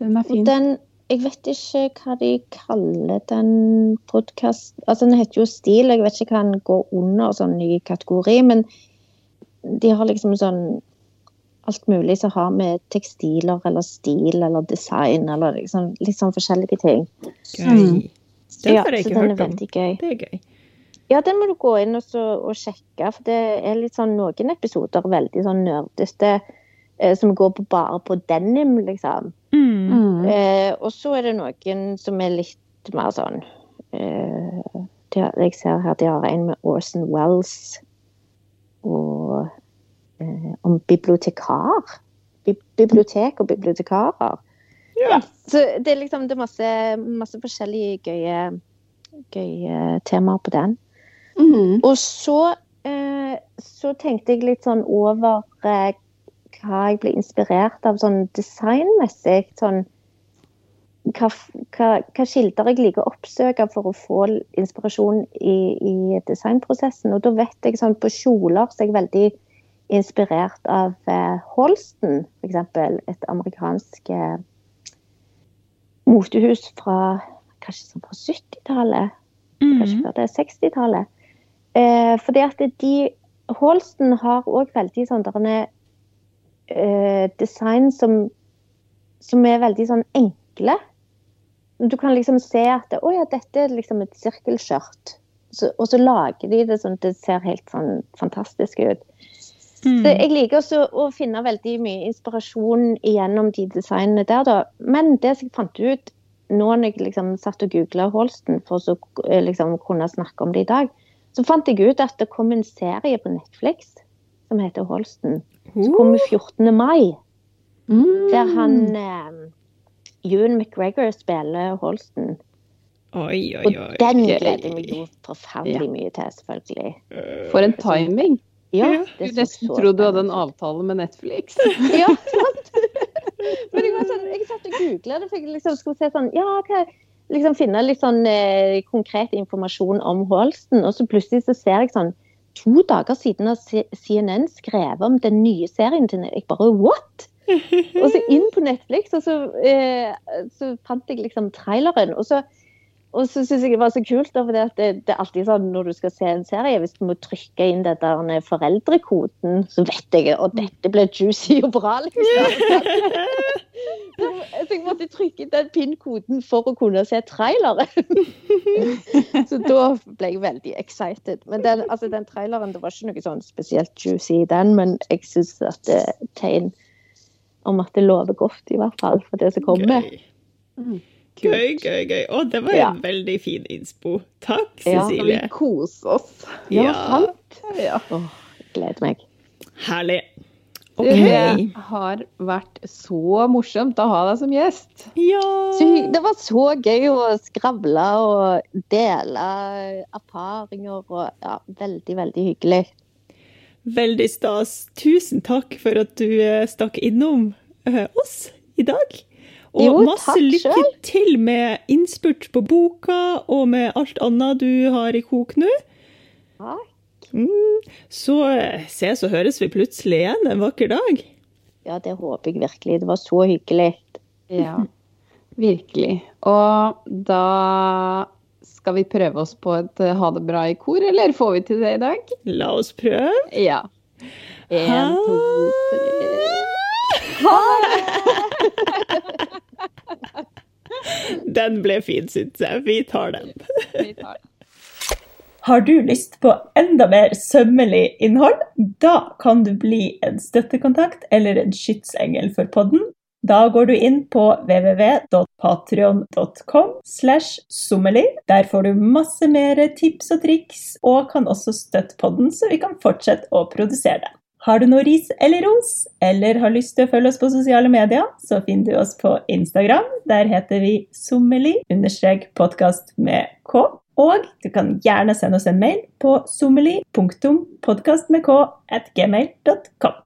Den er Og fin. den Jeg vet ikke hva de kaller den podkasten Altså, den heter jo Stil. Jeg vet ikke hva den går under sånn ny kategori, men de har liksom sånn alt mulig som har med tekstiler eller stil eller design eller liksom, litt sånn forskjellige ting. Gøy. Mm. Den Ja, har jeg ikke er hørt om. gøy. Det er gøy. Ja, den må du gå inn og, så, og sjekke, for det er litt sånn noen episoder veldig sånn nerdete, eh, som går på bare på denim, liksom. Mm. Mm. Eh, og så er det noen som er litt mer sånn eh, de har, Jeg ser her de har en med Orson Wells og om bibliotekar. Bibliotek og bibliotekarer. Ja. Så det er liksom det er masse, masse forskjellige gøye, gøye temaer på den. Mm. Og så, eh, så tenkte jeg litt sånn over eh, hva jeg ble inspirert av sånn designmessig. Sånn, hva, hva, hva kilder jeg liker å oppsøke for å få inspirasjon i, i designprosessen. Og da vet jeg sånn på kjoler så er jeg veldig inspirert av eh, Holsten, f.eks. Et amerikansk eh, motehus fra kanskje sånn fra 70-tallet kanskje Mm. før det er 60-tallet. Eh, fordi at de Holsten har òg veldig sånn derne, eh, design som, som er veldig sånn enkle. Du kan liksom se at å ja, dette er liksom et sirkelskjørt. Og så lager de det sånn at det ser helt sånn fantastisk ut. Mm. Så jeg liker også å finne veldig mye inspirasjon gjennom de designene der, da. Men det som jeg fant ut nå når jeg liksom satt og googla Holsten for å eh, liksom, kunne snakke om det i dag, så fant jeg ut at det kom en serie på Netflix som heter Holsten. Som kom 14. mai. Mm. Der han eh, Ewan McGregor spiller Holsten. Oi, oi, Og den gleder jeg meg jo forferdelig Ja. mye til, selvfølgelig. For en timing. Ja, det Du nesten trodde du hadde en avtale med Netflix. Ja, sant. Men jeg, var sånn, jeg satt og googla det, for jeg liksom skulle se sånn Ja, hva liksom finne litt sånn eh, konkret informasjon om Holsten. Og så plutselig så ser jeg sånn To dager siden har CNN skrevet om den nye serien til Jeg bare what?! Og så inn på Netflix, og så, eh, så fant jeg liksom traileren. Og så, og så syns jeg det var så kult, da, for det, det er alltid sånn når du skal se en serie, hvis du må trykke inn den der foreldrekoden, så vet jeg at dette blir juicy og bra, liksom. Så jeg måtte trykke inn den PIN-koden for å kunne se traileren. Så da ble jeg veldig excited. Men den, altså, den traileren, det var ikke noe sånn spesielt juicy i den, men jeg syns at det er tegn om at det lover godt, i hvert fall, for det som kommer. Gøy. Mm. Gøy, gøy, gøy. Å, det var Ja. en veldig fin innspo. Takk, Cecilie. Ja, vi koser oss? Ja, sant? Ja. Åh, gleder meg. Herlig. Okay. Det har vært så morsomt å ha deg som gjest. Ja. Det var så gøy å skravle og dele erfaringer og ja, veldig, veldig hyggelig. Veldig stas. Tusen takk for at du eh, stakk innom eh, oss i dag. Og Jo, masse takk lykke selv. til med innspurt på boka og med alt annet du har i kok nå. Takk. Mm. Så ses og høres vi plutselig igjen en vakker dag. Ja, det håper jeg virkelig. Det var så hyggelig. Ja, virkelig. Og da skal vi prøve oss på et eh, ha det bra i kor, eller får vi til det i dag? La oss prøve. Ja. En, Ha to, tre. Den ble fin, syns jeg. Vi tar den. Vi tar det. Har du lyst på enda mer sømmelig innhold? Da kan du bli en støttekontakt eller en skytsengel for podden. Da går du inn på www.patrion.com slash. Der får du masse mer tips og triks, og kan også støtte podden, så vi kan fortsette å produsere det. Har du noe ris eller ros, eller har lyst til å følge oss på sosiale medier, så finner du oss på Instagram. Der heter vi sommerlig understrek podkast med K. Og du kan gjerne sende oss en mail på sommerli.podkastmedk.gmail.com.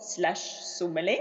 slash sommerli.